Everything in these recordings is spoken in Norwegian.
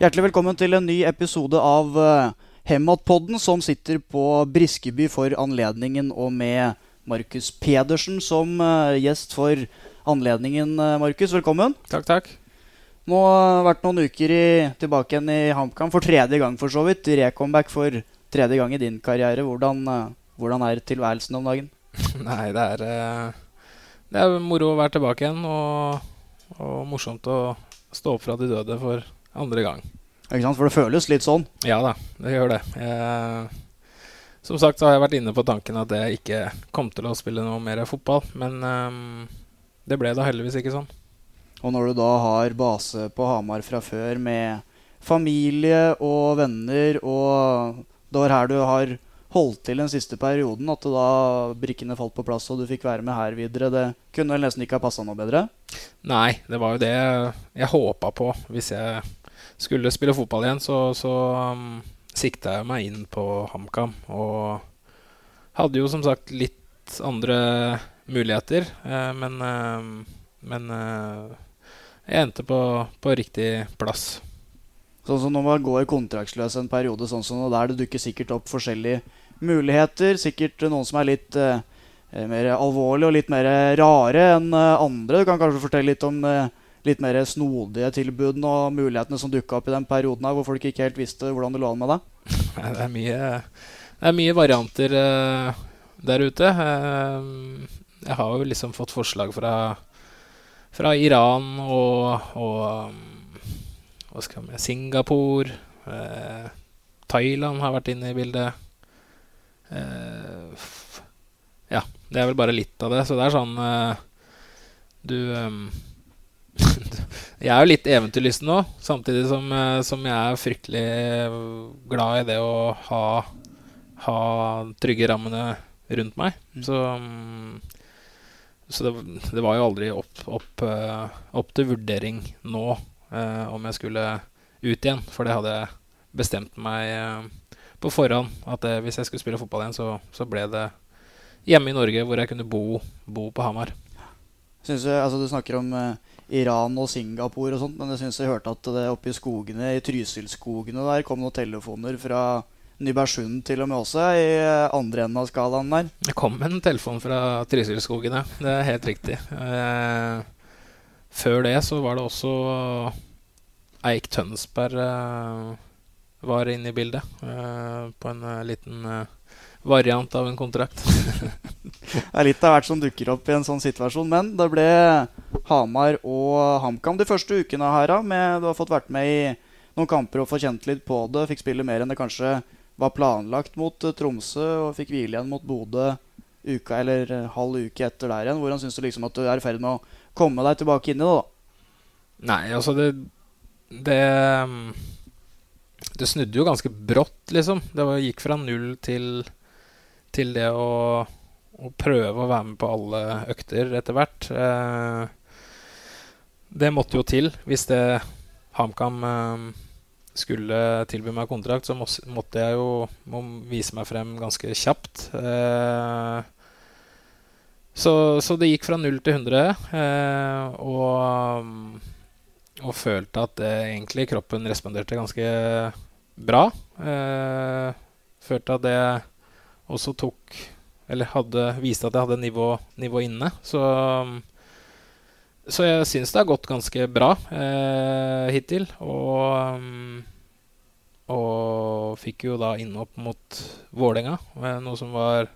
Hjertelig velkommen til en ny episode av uh, Hematpodden, som sitter på Briskeby for anledningen, og med Markus Pedersen som uh, gjest for anledningen. Uh, Markus, velkommen. Takk, takk. Nå har det vært noen uker i, tilbake igjen i HamKam for tredje gang, for så vidt. Recomeback for tredje gang i din karriere. Hvordan, hvordan er tilværelsen om dagen? Nei, det er, det er moro å være tilbake igjen, og, og morsomt å stå opp fra de døde for andre gang. Ikke sant? For det føles litt sånn? Ja da, det gjør det. Jeg, som sagt så har jeg vært inne på tanken at jeg ikke kom til å spille noe mer fotball. Men um, det ble da heldigvis ikke sånn. Og når du da har base på Hamar fra før med familie og venner, og det var her du har holdt til den siste perioden, at da brikkene falt på plass og du fikk være med her videre, det kunne vel nesten ikke ha passa noe bedre? Nei, det var jo det jeg håpa på hvis jeg skulle spille fotball igjen, så, så um, sikta jeg meg inn på HamKam. Og hadde jo som sagt litt andre muligheter, eh, men, eh, men eh, jeg endte på, på, riktig plass. Sånn som når man går kontraktsløs en periode sånn som der, det dukker sikkert opp forskjellige muligheter. Sikkert noen som er litt eh, mer alvorlige og litt mer rare enn andre. Du kan kanskje fortelle litt om eh, litt mer snodige tilbudene og mulighetene som dukka opp i den perioden her, hvor folk ikke helt visste hvordan det lå an med deg? Det er mye, det er mye varianter uh, der ute. Uh, jeg har jo liksom fått forslag fra, fra Iran og, og um, hva skal man, Singapore. Uh, Thailand har vært inne i bildet. ja, det er vel bare litt av det. Så det er sånn Du um, jeg er jo litt eventyrlysten nå, samtidig som, eh, som, jeg er fryktelig glad i det å ha, ha trygge rammene rundt meg. Mm. Så, mm, så det, det, var jo aldri opp, opp, eh, opp til vurdering nå eh, om jeg skulle ut igjen, for det hadde jeg bestemt meg eh, på forhånd. At det, hvis jeg skulle spille fotball igjen, så, så, ble det hjemme i Norge, hvor jeg kunne bo, bo på Hamar. Synes du, altså Du snakker om eh, Iran og Singapore og sånt. Men jeg syns jeg hørte at det oppe i skogene, i Trysilskogene der kom noen telefoner fra Nybergsund til og med også, i andre enden av skalaen der. Det kom en telefon fra Trysilskogene, det er helt riktig. Eh, før det så var det også Eik Tønsberg eh, var inne i bildet eh, på en eh, liten eh, variant av en kontrakt. det er litt av hvert som dukker opp i en sånn situasjon. Men det ble Hamar og HamKam de første ukene her. Med, du har fått vært med i noen kamper og få kjent litt på det. Fikk spille mer enn det kanskje var planlagt mot uh, Tromsø, og fikk hvile igjen mot Bodø uka eller uh, halv uke etter der igjen. Hvordan syns du liksom at du er i ferd med å komme deg tilbake inn i det? da? Nei, altså det Det, um, det snudde jo ganske brått, liksom. Det var, gikk fra null til til det å, å, prøve å være med på alle økter etter hvert. Eh, det måtte jo til. Hvis det HamKam eh, skulle tilby meg kontrakt, så måtte jeg jo må vise meg frem ganske kjapt. Eh, så, så, det gikk fra null til 100, eh, og, og følte at egentlig kroppen responderte ganske bra. Følte at det også tok Eller hadde, viste at jeg hadde nivå, nivå inne. Så, så jeg syns det har gått ganske bra eh, hittil. Og, um, og fikk jo da innhopp mot Vålerenga, eh, noe som var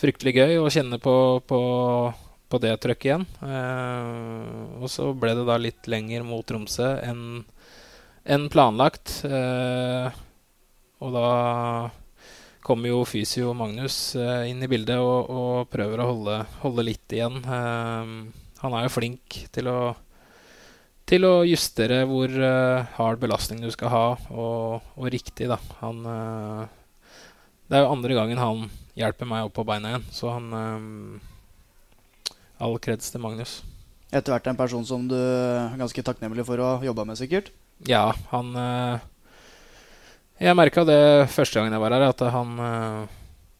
fryktelig gøy å kjenne på, på, på det trøkket igjen. Eh, og så ble det da litt lenger mot Tromsø enn en planlagt. Eh, og da kommer jo Fysio Magnus uh, inn i bildet og, og prøver å holde, holde, litt igjen. Uh, han er jo flink til å, til å justere hvor uh, hard belastning du skal ha, og, og riktig, da. Han Det er jo andre gangen han hjelper meg opp på beina igjen, så han All kreds til Magnus. Etter hvert en person som du er ganske takknemlig for å jobbe med, sikkert? Ja, han jeg merka det første gangen jeg var her, at han, eh,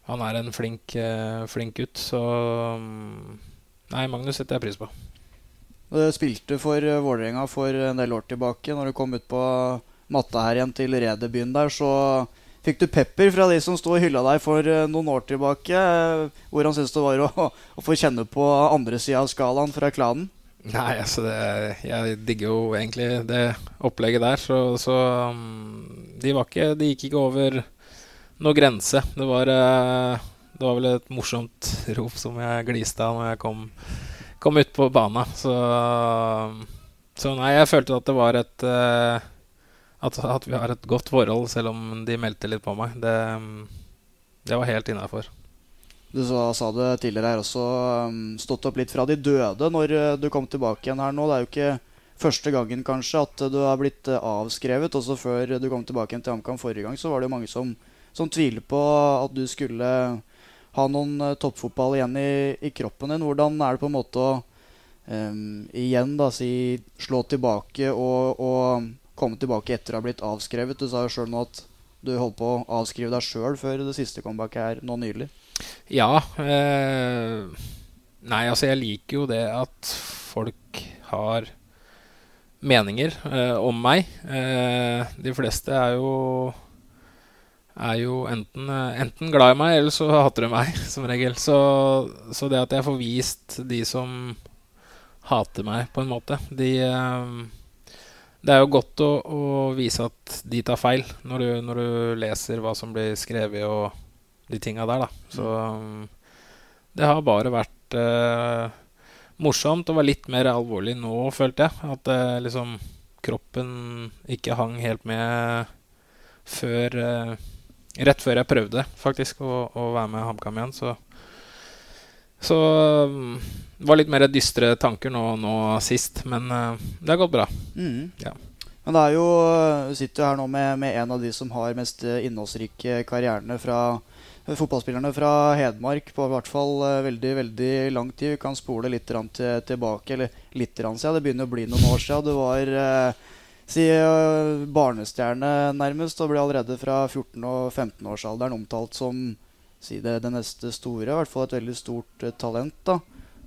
han er en flink, eh, flink, gutt. Så mm, Nei, Magnus setter jeg pris på. Du spilte for eh, Vålerenga for en del år tilbake, når du kom ut på matta her igjen til Redebyen der, så fikk du pepper fra de som sto og hylla deg for noen år tilbake. Hvordan syns du det var å, å, få kjenne på andre sida av skalaen fra klanen? Nei, altså det, Jeg digger jo egentlig det opplegget der, så, så um, de, ikke, de, gikk ikke over noe grense. Det var, uh, det var vel et morsomt rop som jeg gliste av når jeg kom, kom ut på banen. Så, um, så, nei, jeg følte at det var et uh, at, at, vi har et godt forhold, selv om de meldte litt på meg. Det, det var helt innafor. Du sa, sa, det tidligere her også, um, stått opp litt fra de døde når uh, du kom tilbake igjen her nå. Det er jo ikke første gangen kanskje at du har blitt uh, avskrevet. Også før du kom tilbake igjen til HamKam forrige gang, så var det jo mange som, som tviler på at du skulle ha noen uh, toppfotball igjen i, i, kroppen din. Hvordan er det på en måte å um, igjen da si slå tilbake og, og komme tilbake etter å ha blitt avskrevet? Du sa jo sjøl nå at du holdt på å avskrive deg sjøl før det siste comebacket her nå nylig. Ja. Eh, nei, altså jeg liker jo det at folk har meninger eh, om meg. Eh, de fleste er jo er jo enten, eh, enten, glad i meg, eller så hater de meg, som regel. Så, så, det at jeg får vist de som hater meg, på en måte de, eh, Det er jo godt å, å, vise at de tar feil, når du, når du leser hva som blir skrevet, og de tinga der, da. Så um, det har bare vært uh, morsomt og var litt mer alvorlig nå, følte jeg. At uh, liksom kroppen ikke hang helt med før uh, Rett før jeg prøvde faktisk å, å være med HamKam igjen, så Så det var litt mer dystre tanker nå, nå sist, men uh, det har gått bra. Mm. Ja. Men det er jo, du sitter jo her nå med, med, en av de som har mest innholdsrike karrierene fra fotballspillerne fra Hedmark på hvert fall uh, veldig veldig lang tid. Vi kan spole litt til, tilbake. Eller litt siden. Det begynner å bli noen år siden. Du var eh, si, uh, barnestjerne nærmest og ble allerede fra 14- og 15-årsalderen omtalt som si det, det, neste store. I hvert fall et veldig stort talent. da.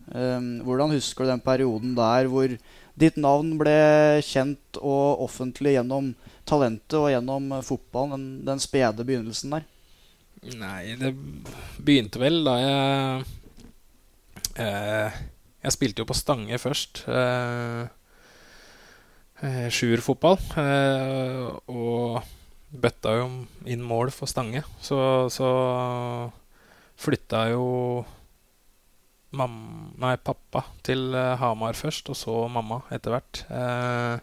Um, hvordan husker du den perioden der hvor ditt navn ble kjent og offentlig gjennom talentet og gjennom fotballen? Den, den spede begynnelsen der? Nei, det begynte vel da jeg eh, Jeg spilte jo på Stange først. Eh, eh, Sjuerfotball. Eh, og bøtta jo inn mål for Stange. Så, så flytta jo mamma, nei, pappa til eh, Hamar først, og så mamma etter hvert. Eh,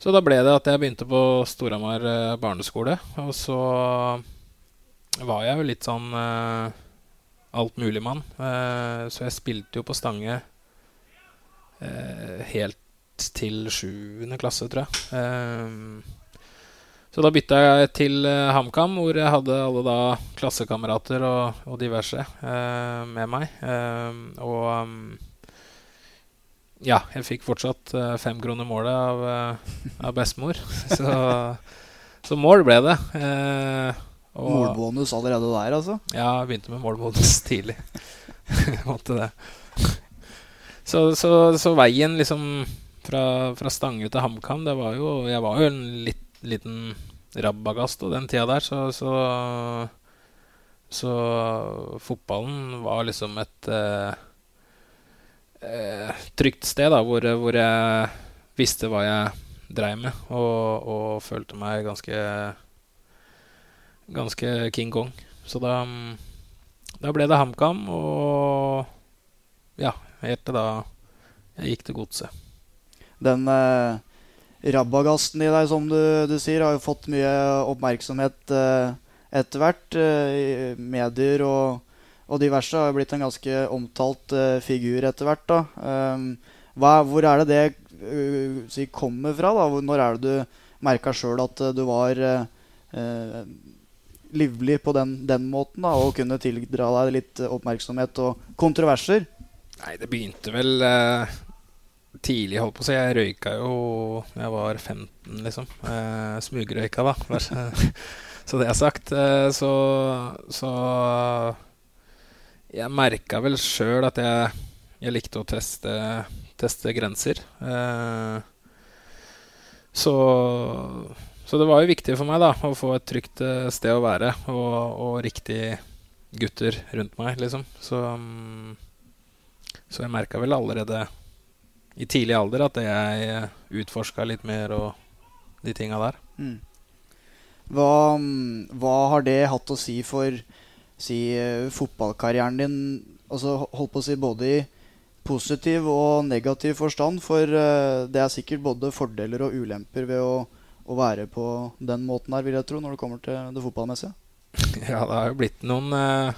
så da ble det at jeg begynte på Storhamar eh, barneskole. Og så var jeg jo litt sånn uh, altmuligmann. Uh, så jeg spilte jo på Stange uh, helt til sjuende klasse, tror jeg. Uh, så da bytta jeg til HamKam, hvor jeg hadde alle da klassekamerater og, og diverse med meg. og um, ja, jeg fikk fortsatt fem kroner målet av, av bestemor. så, så mål ble det. Uh, og, målbonus allerede der, altså? Ja, jeg begynte med målbonus tidlig. Måtte det. Så, så, så, veien liksom fra, fra Stange til HamKam Det var jo Jeg var jo en litt, liten rabagast den tida der, så, så, så fotballen var liksom et eh, eh, trygt sted, da, hvor, hvor, jeg visste hva jeg dreiv med, og, og følte meg ganske ganske King Kong. Så da, da ble det HamKam, og ja, helt til da jeg gikk til Godset. Den eh, rabagasten i deg, som du, du, sier, har jo fått mye oppmerksomhet eh, etter hvert. Eh, medier og, og, diverse har jo blitt en ganske omtalt eh, figur etter hvert. da. Um, hva, hvor er det det uh, kommer fra? da? Når er det du merka sjøl at uh, du var uh, livlig på den, den måten, da, og kunne tildra deg litt oppmerksomhet og kontroverser? Nei, det begynte vel eh, tidlig, holdt på å si. Jeg røyka jo jeg var 15, liksom. Eh, smugrøyka, da. så det er sagt. Eh, så, så jeg merka vel sjøl at jeg, jeg, likte å teste, teste grenser. Eh, Så, så det var jo viktig for meg da å få et trygt eh, sted å være og, og riktige gutter rundt meg, liksom. Så, mm, så jeg merka vel allerede i tidlig alder at jeg utforska litt mer og de tinga der. Mm. Hva, mm, hva, har det hatt å si for si, eh, fotballkarrieren din? Altså, holdt på å si både i positiv og negativ forstand. For det er sikkert både fordeler og ulemper ved å, å, være på den måten her, vil jeg tro, når det kommer til det fotballmessige. Ja, det har jo blitt noen, uh,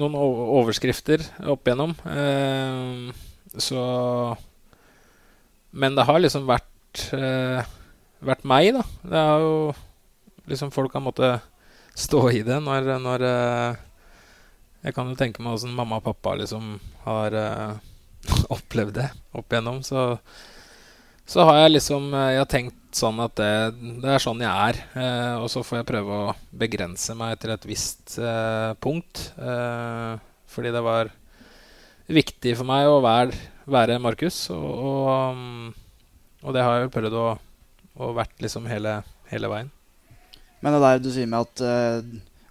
noen overskrifter opp igjennom. Uh, så Men det har liksom vært, vært meg, da. Det har jo liksom folk har måttet stå i det når, når Jeg kan jo tenke meg åssen mamma og pappa liksom har opplevd det opp igjennom, så, så har jeg liksom eh, Jeg har tenkt sånn at det, det er sånn jeg er. Eh, og så får jeg prøve å begrense meg til et visst eh, punkt. Eh, fordi det var viktig for meg å være, være Markus. Og, og, mm, og, det har jeg prøvd å, å vært liksom hele, hele, veien. Men det der du sier med at uh,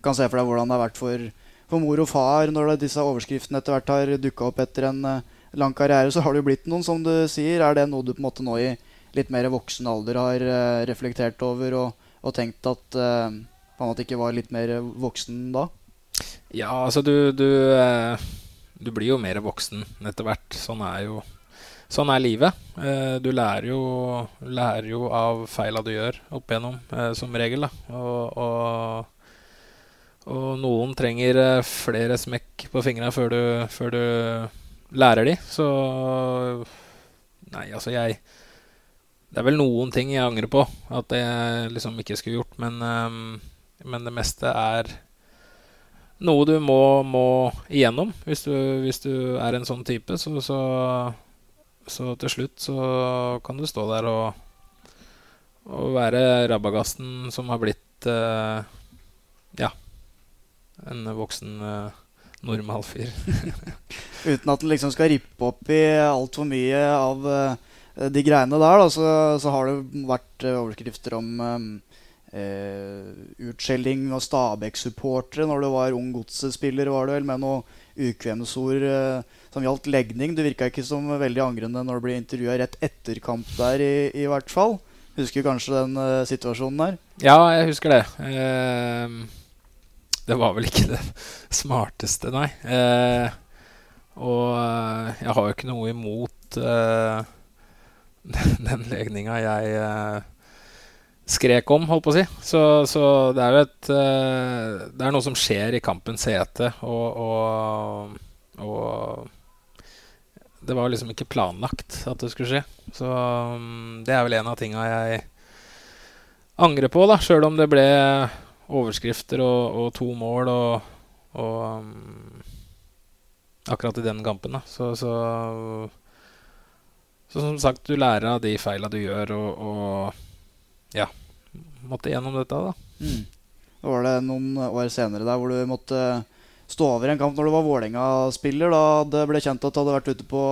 kan se for deg hvordan det har vært for, for mor og far når det, disse overskriftene etter hvert har dukka opp etter en uh, lang karriere, så har det jo blitt noen, som du sier. Er det noe du på en måte nå i litt mer voksen alder har uh, reflektert over og, og tenkt at uh, på en måte ikke var litt mer voksen da? Ja, altså du, du, uh, du blir jo mer voksen etter hvert. Sånn er jo Sånn er livet. du lærer jo, lærer jo av feila du gjør opp igjennom, som regel. og, og, og noen trenger flere smekk på fingra før før du lærer de. Så Nei, altså, jeg Det er vel noen ting jeg angrer på at jeg liksom ikke skulle gjort, men, um, men det meste er noe du må, må igjennom hvis du, hvis du, er en sånn type. Så, så, så, til slutt så kan du stå der og, og være rabagasten som har blitt uh, ja, en voksen uh, normal fyr. Uten at den liksom skal rippe opp i altfor mye av uh, de greiene der, da, så, så, har det vært uh, overskrifter om um, uh, utskjelling av Stabæk-supportere når du var ung godsspiller, var det vel, med noen ukvemsord som gjaldt legning. Du virka ikke som veldig angrende når du ble intervjua rett etter kamp der, i, i hvert fall. Husker du kanskje den situasjonen der? Ja, jeg husker det. Uh, det var vel ikke det smarteste, nei. Eh, og eh, jeg har jo ikke noe imot eh, den legninga jeg eh, skrek om, holdt på å si. Så, så det er jo et eh, Det er noe som skjer i kampens hete, og, og, og, det var liksom ikke planlagt at det skulle skje. Så um, det er vel en av tinga jeg angrer på, da, sjøl om det ble overskrifter og, og to mål og, og um, Akkurat i den kampen, da. Så, så, så, som sagt, du lærer av de feila du gjør, og, og ja Måtte gjennom dette, da. Mm. Var det noen år senere der hvor du måtte stå over en kamp når du var Vålerenga-spiller. Da det ble kjent at du hadde vært ute på,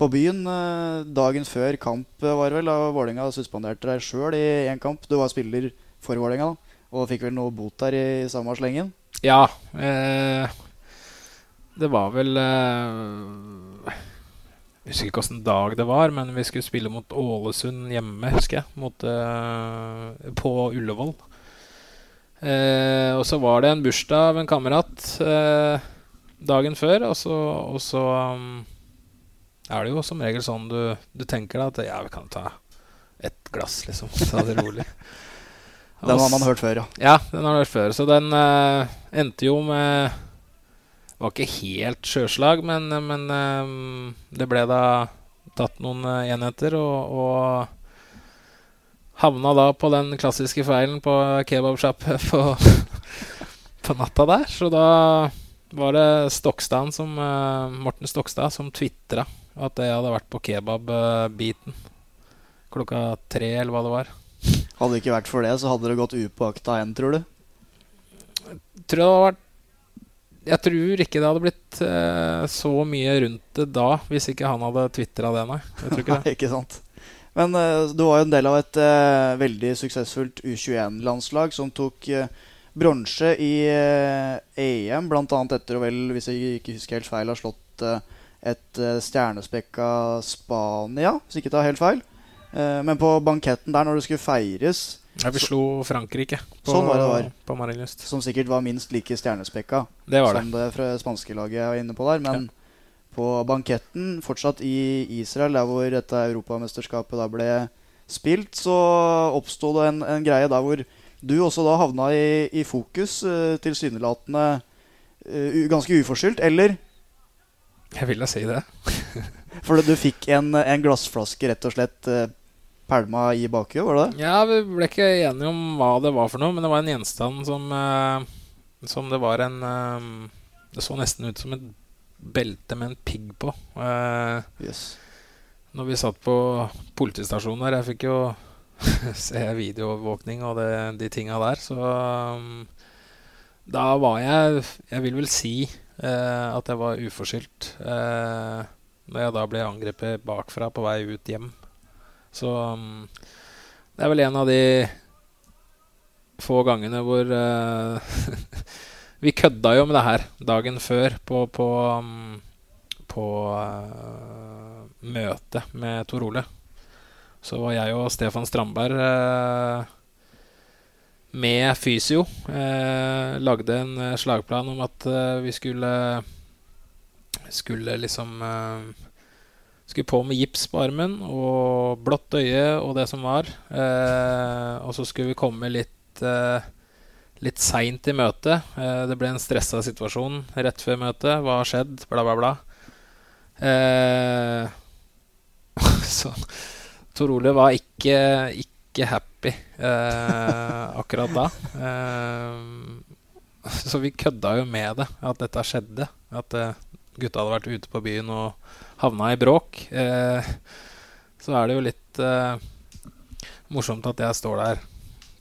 på byen eh, dagen før kamp, var det vel. Da Vålerenga suspenderte deg sjøl i én kamp. Du var spiller for Vålerenga, da. Og fikk vel noe bot der i samme slengen? Ja. Eh, det var vel eh, Jeg husker ikke åssen dag det var, men vi skulle spille mot Ålesund hjemme, husker jeg. Mot, eh, på Ullevål. Eh, og så var det en bursdag av en kamerat eh, dagen før, og så, og så um, er det jo som regel sånn du, du tenker da at ja, vi kan ta ett glass, liksom. Ta det rolig. Den har man hørt før, ja. Ja, den har man hørt før. Så den uh, endte jo med Var ikke helt sjøslag, men, men um, det ble da tatt noen uh, enheter, og, og, havna da på den klassiske feilen på kebabsjapp på, på natta der. Så da var det Stokstad som, Morten Stokstad som tvitra at jeg hadde vært på kebab-biten klokka tre, eller hva det var. Hadde det ikke vært for det, så hadde det gått upåakta hen, tror du? Jeg tror det hadde vært Jeg tror ikke det hadde blitt uh, så mye rundt det da, hvis ikke han hadde tvitra det, nei. Jeg tror ikke det. ikke sant. Men uh, du var jo en del av et uh, veldig suksessfullt U21-landslag som tok uh, bronse i EM, bl.a. etter å vel, hvis jeg ikke husker helt feil, ha slått et stjernespekka Spania, hvis ikke tar helt feil. Men på banketten der, når det skulle feires ja, Vi slo Frankrike på, sånn var det var. på Marienlyst. Som sikkert var minst like stjernespekka det var som det, det fra spanske laget jeg var inne på der. Men ja. på banketten, fortsatt i Israel, der hvor dette europamesterskapet da ble spilt, så oppsto det en, en, greie der hvor du også da havna i, i fokus, uh, tilsynelatende uh, ganske uforskyldt, eller? Jeg vil da si det. For du fikk en, en, glassflaske rett og slett pælma i bakhjulet, var det det? Ja, vi ble ikke enige om hva det var for noe, men det var en gjenstand som, uh, som det var en uh, Det så nesten ut som et belte med en pigg på. Uh, yes. Når vi satt på politistasjonen der, jeg fikk jo se videoovervåkning og det, de tinga der, så um, da var jeg Jeg vil vel si at jeg var uforskyldt. når jeg da ble angrepet bakfra på vei ut hjem. Så um, det er vel en av de få gangene hvor uh, Vi kødda jo med det her dagen før på, på, um, på uh, møte med Tor Ole. Så var jeg og Stefan Strandberg uh, med fysio lagde en slagplan om at vi skulle skulle liksom skulle på med gips på armen og blått øye og det som var. Eh, og så skulle vi komme litt eh, litt seint i møtet. Eh, det ble en stressa situasjon rett før møtet. Hva har skjedd? Bla, bla, bla. Eh, så Tor Ole var ikke, ikke happy eh, akkurat da. Eh, så vi kødda jo med det, at dette skjedde. At gutta hadde vært ute på byen og havna i bråk, eh, så er det jo litt eh, morsomt at jeg står der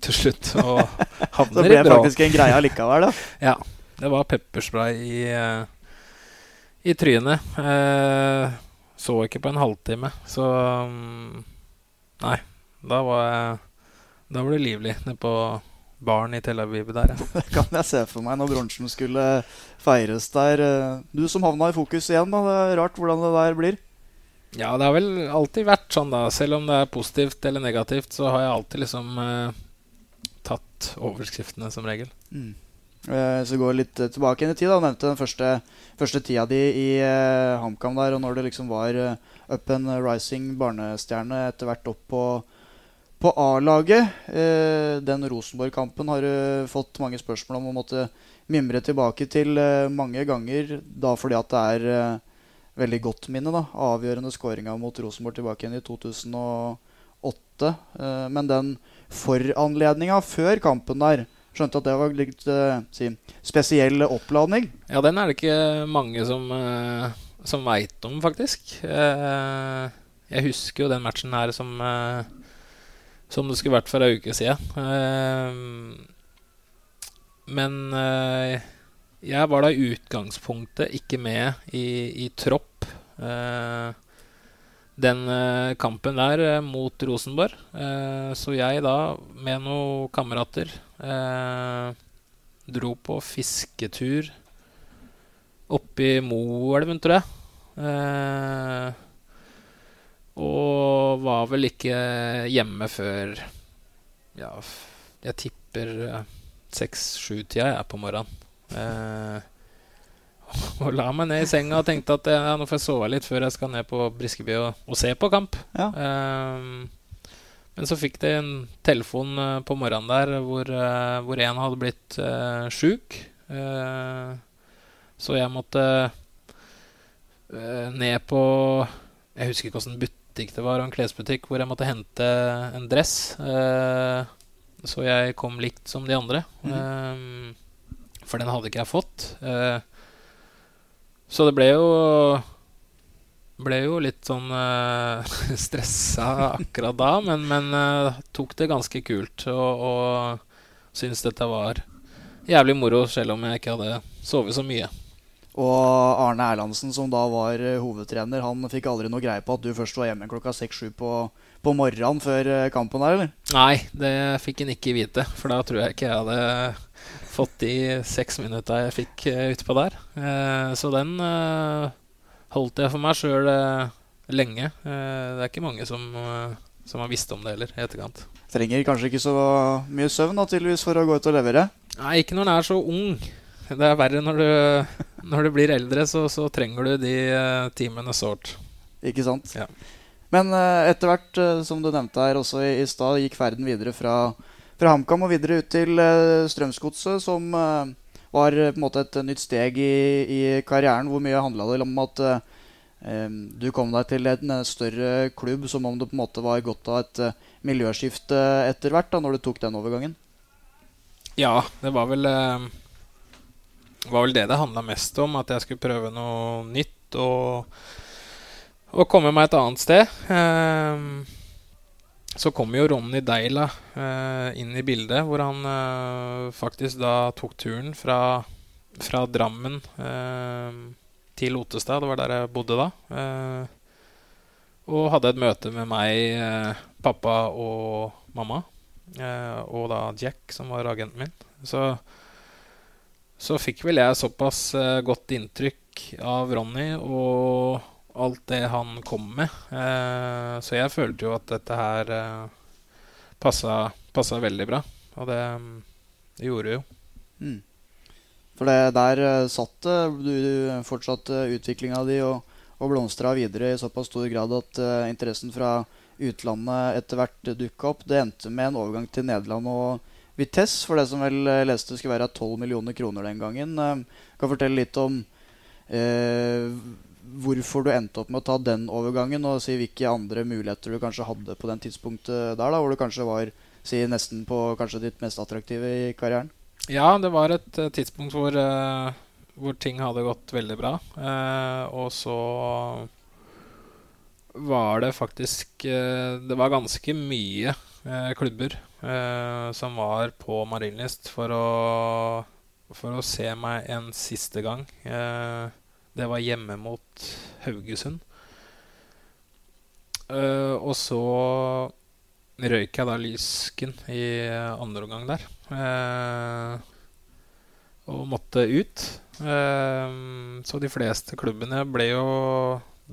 til slutt og havner i bråk. Så ble det faktisk en greie allikevel, da? ja. Det var pepperspray i, uh, i trynet. Så ikke på en halvtime, så um, Nei. Da var jeg Da var det livlig nede på baren i Tel Aviv der. Ja. Det kan jeg se for meg når bronsen skulle feires der. Du som havna i fokus igjen, da. Det er rart hvordan det der blir. Ja, det har vel alltid vært sånn, da. Selv om det er positivt eller negativt, så har jeg alltid liksom eh, tatt overskriftene som regel. Mm. Eh, så går litt eh, tilbake inn i tid. da Nevnte den første, første tida di i eh, HamKam der, og når det liksom var up and rising barnestjerne etter hvert opp på på A-laget, eh, den Rosenborg-kampen har du fått mange spørsmål om å måtte mimre tilbake til eh, mange ganger. Da fordi at det er eh, veldig godt minne. da, Avgjørende skåringa mot Rosenborg tilbake igjen i 2008. Eh, men den foranledninga før kampen der Skjønte at det var litt si, spesiell oppladning. Ja, den er det ikke mange som, som veit om, faktisk. Jeg husker jo den matchen her som som det skulle vært for ei uke siden. Uh, men uh, jeg var da i utgangspunktet ikke med i, i tropp uh, den kampen der mot Rosenborg. så jeg da, med noen kamerater, dro på fisketur oppi Moelven, tror jeg. Og var vel ikke hjemme før Ja, jeg tipper eh, seks-sju-tida jeg er på morgenen. Eh, og la meg ned i senga og tenkte at ja, nå får jeg sove litt før jeg skal ned på Briskeby og, og se på kamp. Ja. Eh, men så fikk de en telefon eh, på morgenen der hvor, eh, hvor en hadde blitt eh, sjuk. Eh, så jeg måtte ned på Jeg husker ikke åssen butikk det var, og en klesbutikk hvor jeg måtte hente en dress. Eh, så jeg kom likt som de andre. Mm. For den hadde ikke jeg fått. Eh, så det ble jo ble jo litt sånn uh, stressa akkurat da, men, men uh, tok det ganske kult. Og, og syntes dette var jævlig moro, selv om jeg ikke hadde sovet så mye. Og Arne Erlandsen, som da var eh, hovedtrener, han fikk aldri noe greie på at du først var hjemme klokka seks-sju på, på morgenen før eh, kampen her, eller? Nei, det fikk han ikke vite. For da tror jeg ikke jeg hadde fått de seks minutta jeg fikk uh, utpå der. Så den holdt jeg for meg sjøl lenge. det er ikke mange som, som har visst om det heller i etterkant. Trenger kanskje ikke så mye søvn da, tydeligvis for å gå ut og levere? Nei, ikke når en er så ung. Det er verre når du, når du blir eldre, så, så, trenger du de timene sårt. Ikke sant? Ja. Men uh, etter hvert, uh, som du nevnte her også i, i stad, gikk ferden videre fra, fra HamKam og videre ut til Strømsgodset, som var på en måte et nytt steg i, i karrieren. Hvor mye handla det om at du kom deg til en større klubb, som om det på en måte var godt av et miljøskifte etter hvert, da når du tok den overgangen? Ja, det var vel, var vel det det handla mest om. At jeg skulle prøve noe nytt. og og komme meg et annet sted. Eh, så kom jo Ronny Deila eh, inn i bildet, hvor han eh, faktisk da tok turen fra, fra Drammen eh, til Otestad. Det var der jeg bodde da. Eh, og hadde et møte med meg, eh, pappa og mamma. og da Jack, som var agenten min. Så, så fikk vel jeg såpass godt inntrykk av Ronny og alt det han kom med. Eh, så jeg følte jo at dette her eh, passa, passa veldig bra. Og det, det gjorde det jo. Mm. For det der uh, satt du, du fortsatte utviklinga di og, og blomstra videre i såpass stor grad at interessen fra utlandet etter hvert dukka opp. Det endte med en overgang til Nederland og Vitesse, for det som vel uh, leste skulle være 12 millioner kroner den gangen. kan fortelle litt om hvorfor du endte opp med å ta den overgangen, og si hvilke andre muligheter du kanskje hadde på den tidspunktet der, da, hvor du kanskje var si, nesten på kanskje ditt mest attraktive i karrieren? Ja, det var et uh, tidspunkt hvor, hvor, ting hadde gått veldig bra. Eh, og så var det faktisk Det var ganske mye klubber som var på Marienlyst for å, for å se meg en siste gang. Eh, det var hjemme mot Haugesund. Uh, og så røyk jeg da Lysken i andre omgang der. Uh, og måtte ut. Uh, så de fleste klubbene ble jo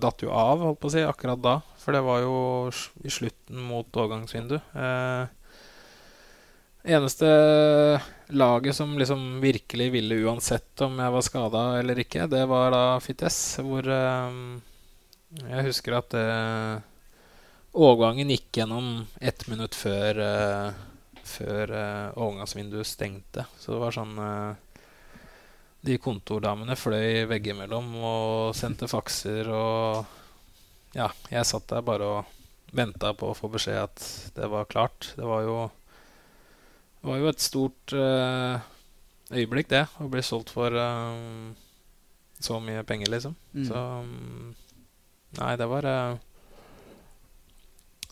datt jo av, holdt på å si, akkurat da. For det var jo i slutten mot overgangsvindu. Eh, Eneste laget som liksom virkelig ville uansett om jeg var skada eller ikke, det var da Fites, hvor eh, jeg husker at uh, overgangen gikk gjennom ett minutt før, uh, før uh, overgangsvinduet stengte. Så det var sånn De kontordamene fløy veggimellom og sendte fakser og Ja, jeg satt der bare og venta på å få beskjed at det var klart. Det var jo var jo et stort uh, øyeblikk, det. Å bli solgt for uh, så mye penger, liksom. Mm. Så um, Nei, det var uh,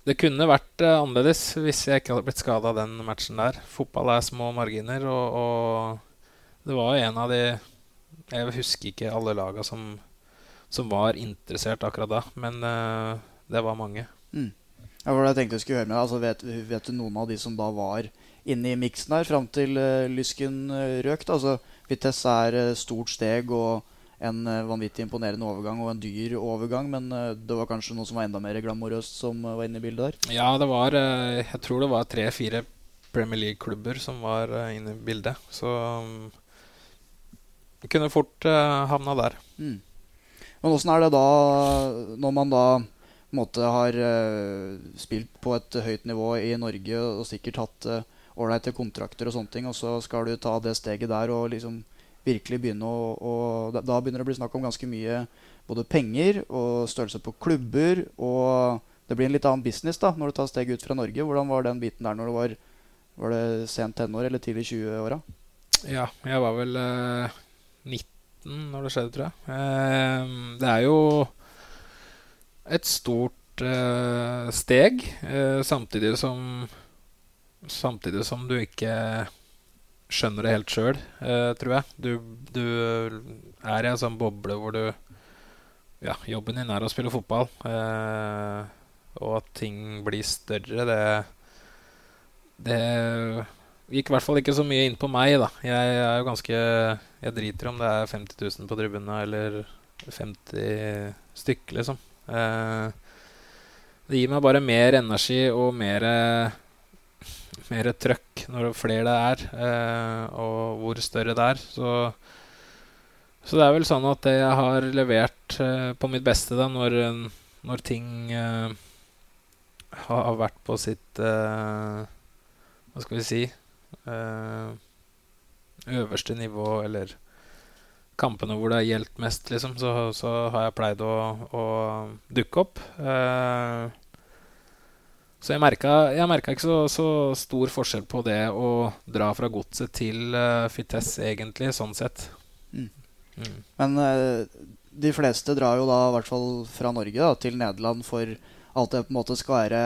Det kunne vært annerledes hvis jeg ikke hadde blitt skada den matchen der. Fotball er små marginer, og, og det var en av de Jeg husker ikke alle laga som, som var interessert akkurat da, men det var mange. Mm. Ja, for jeg tenkte jeg skulle høre med altså, vet, vet, du noen av de som da var inne i miksen her fram til uh, Lysken uh, røk. Da. Altså, Vitesse er uh, stort steg og en vanvittig imponerende overgang og en dyr overgang. Men det var kanskje noe som var enda mer glamorøst som var inne i bildet der? Ja, det var Jeg tror det var tre-fire Premier League-klubber som var inne i bildet. Så um, kunne fort havna der. Mm. Men åssen er det da, når man da måte har uh, spilt på et høyt nivå i Norge og sikkert hatt uh, kontrakter og sånne ting, og så skal du ta det steget der og liksom virkelig begynne å, og Da begynner det å bli snakk om ganske mye både penger og størrelse på klubber. Og det blir en litt annen business da når du tar steget ut fra Norge. Hvordan var den biten der når du var, var det sent tenår eller tidlig 20-åra? Ja, jeg var vel eh, 19 når det skjedde, tror jeg. Eh, det er jo et stort eh, steg, eh, samtidig som Samtidig som du ikke skjønner det helt sjøl, tror jeg. Du, du, er i en sånn boble hvor du Ja, jobben din er å spille fotball. Og at ting blir større, det Det gikk i hvert fall ikke så mye inn på meg, da. Jeg er jo ganske Jeg driter om det er 50 000 på tribunene eller 50 stykker, liksom. Eh, det gir meg bare mer energi og mer mer trøkk når flere det er, eh, og hvor større det er. Så, så, det er vel sånn at det jeg har levert eh, på mitt beste da, når, når ting eh, har vært på sitt eh, Hva skal vi si eh, Øverste nivå, eller kampene hvor det har gjeldt mest, liksom, så, så, har jeg pleid å, å dukke opp. Eh, så jeg merka, jeg merka ikke så, så, stor forskjell på det å dra fra godset til uh, Fites, egentlig, sånn sett. Mm. Mm. Men uh, de fleste drar jo da, i hvert fall fra Norge, da, til Nederland for alt det på en måte skal være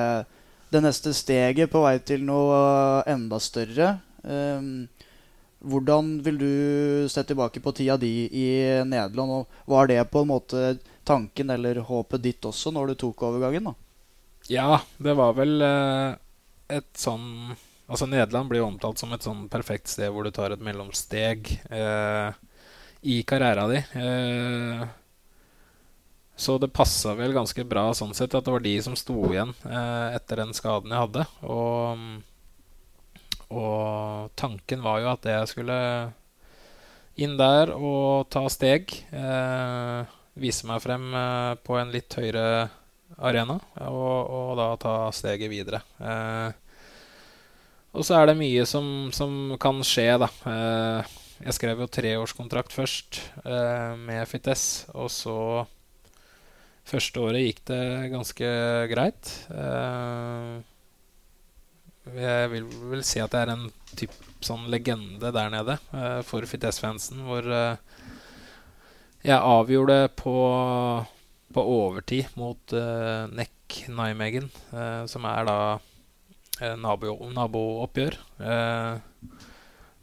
det neste steget på vei til noe uh, enda større. Um, hvordan vil du se tilbake på tida di i Nederland? Og var det på en måte tanken eller håpet ditt også når du tok overgangen? da? Ja, det var vel eh, et sånn Altså, Nederland blir jo omtalt som et sånn perfekt sted hvor du tar et mellomsteg eh, i karrieren di. Eh, så det passa vel ganske bra sånn sett at det var de som sto igjen eh, etter den skaden jeg hadde. Og, og, tanken var jo at jeg skulle inn der og ta steg. Eh, vise meg frem eh, på en litt høyere arena, og, og, da ta steget videre. Eh, og så er det mye som, som kan skje, da. Eh, jeg skrev jo treårskontrakt først eh, med Fites, og så Første året gikk det ganske greit. Eh, jeg vil vel si at det er en typ sånn legende der nede uh, for Fites-fansen, hvor eh, jeg avgjorde på på overtid mot uh, Nek Nijmegen, som er da nabo, nabooppgjør.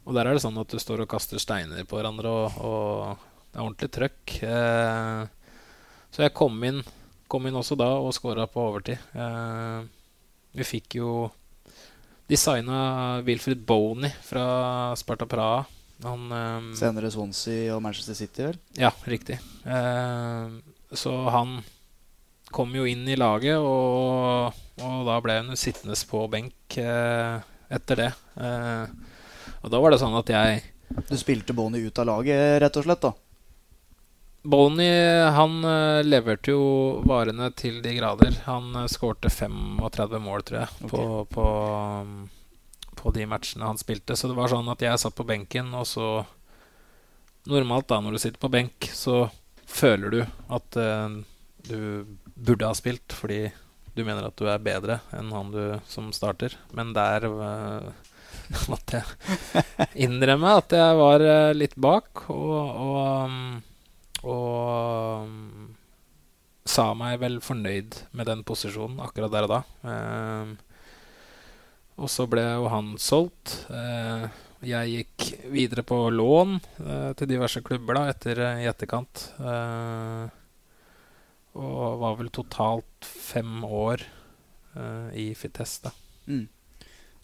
og der er det sånn at du står og kaster steiner på hverandre, og, og det er ordentlig trøkk. så jeg kom inn, kom inn også da og skåra på overtid. vi fikk jo De signa Wilfred Boney fra Sparta Praha. Han, Senere Swansea og Manchester City, vel? Ja, riktig. Uh, så han kom jo inn i laget, og, og da ble han sittende på benk uh, etter det. Uh, og da var det sånn at jeg Du spilte Boney ut av laget, rett og slett? da? Boney han uh, leverte jo varene til de grader. Han uh, skårte 35 mål, tror jeg, okay. på, på, um, på, de matchene han spilte. Så det var sånn at jeg satt på benken, og så Normalt, da, når du sitter på benk, så føler du at uh, du burde ha spilt fordi du mener at du er bedre enn han du som starter. Men der uh, måtte jeg innrømme at jeg var litt bak, og, og, um, og um, sa meg vel fornøyd med den posisjonen akkurat der og da. og så ble jo han solgt. Uh, jeg gikk videre på lån eh, til diverse klubber da, etter eh, i etterkant. Eh, og var vel totalt fem år eh, i Fites, da. Mm.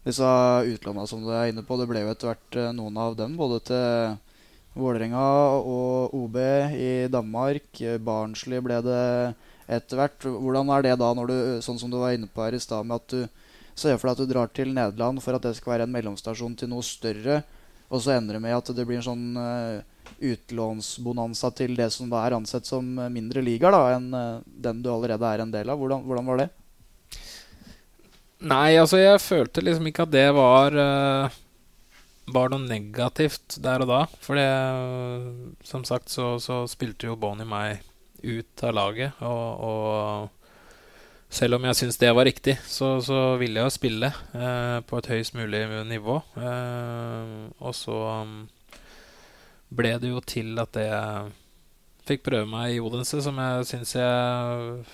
Disse utlåna som du er inne på, det ble jo etter hvert noen av dem. Både til Vålerenga og OB i Danmark. Barnsley ble det etter hvert. Hvordan er det da, når du, sånn som du var inne på her i stad, med at du ser for deg at du drar til Nederland for at det skal være en mellomstasjon til noe større, og så ender det med at det blir en sånn uh, utlånsbonanza til det som da er ansett som mindre ligaer enn uh, den du allerede er en del av. Hvordan, hvordan, var det? Nei, altså jeg følte liksom ikke at det var uh, var noe negativt der og da. For det, som sagt, så, så spilte jo Bonnie meg ut av laget. Og, og selv om jeg syns det var riktig, så, så ville jeg jo spille eh, på et høyest mulig nivå. Eh, og så um, ble det jo til at jeg fikk prøve meg i Odense, som jeg syns jeg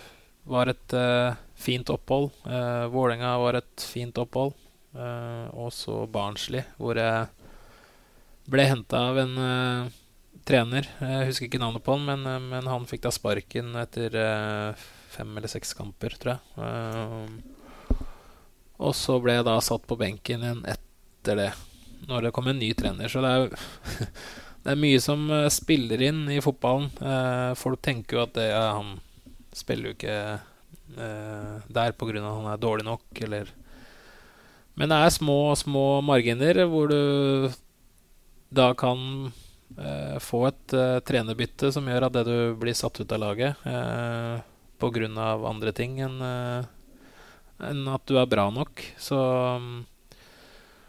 var et eh, fint opphold. Eh, Vålerenga var et fint opphold. Eh, og så Barnsley, hvor jeg ble henta av en uh, trener. Jeg husker ikke navnet på han, men, uh, men han fikk da sparken etter uh, fem eller seks kamper, tror jeg. Og så ble jeg da satt på benken igjen etter det, når det kom en ny trener. Så det er, det er mye som spiller inn i fotballen. Folk tenker jo at det, ja, han spiller jo ikke uh, der pga. han er dårlig nok, eller Men det er små, små marginer hvor du da kan eh, få et eh, trenerbytte som gjør at det du blir satt ut av laget eh, pga. andre ting enn eh, enn at du er bra nok. Så,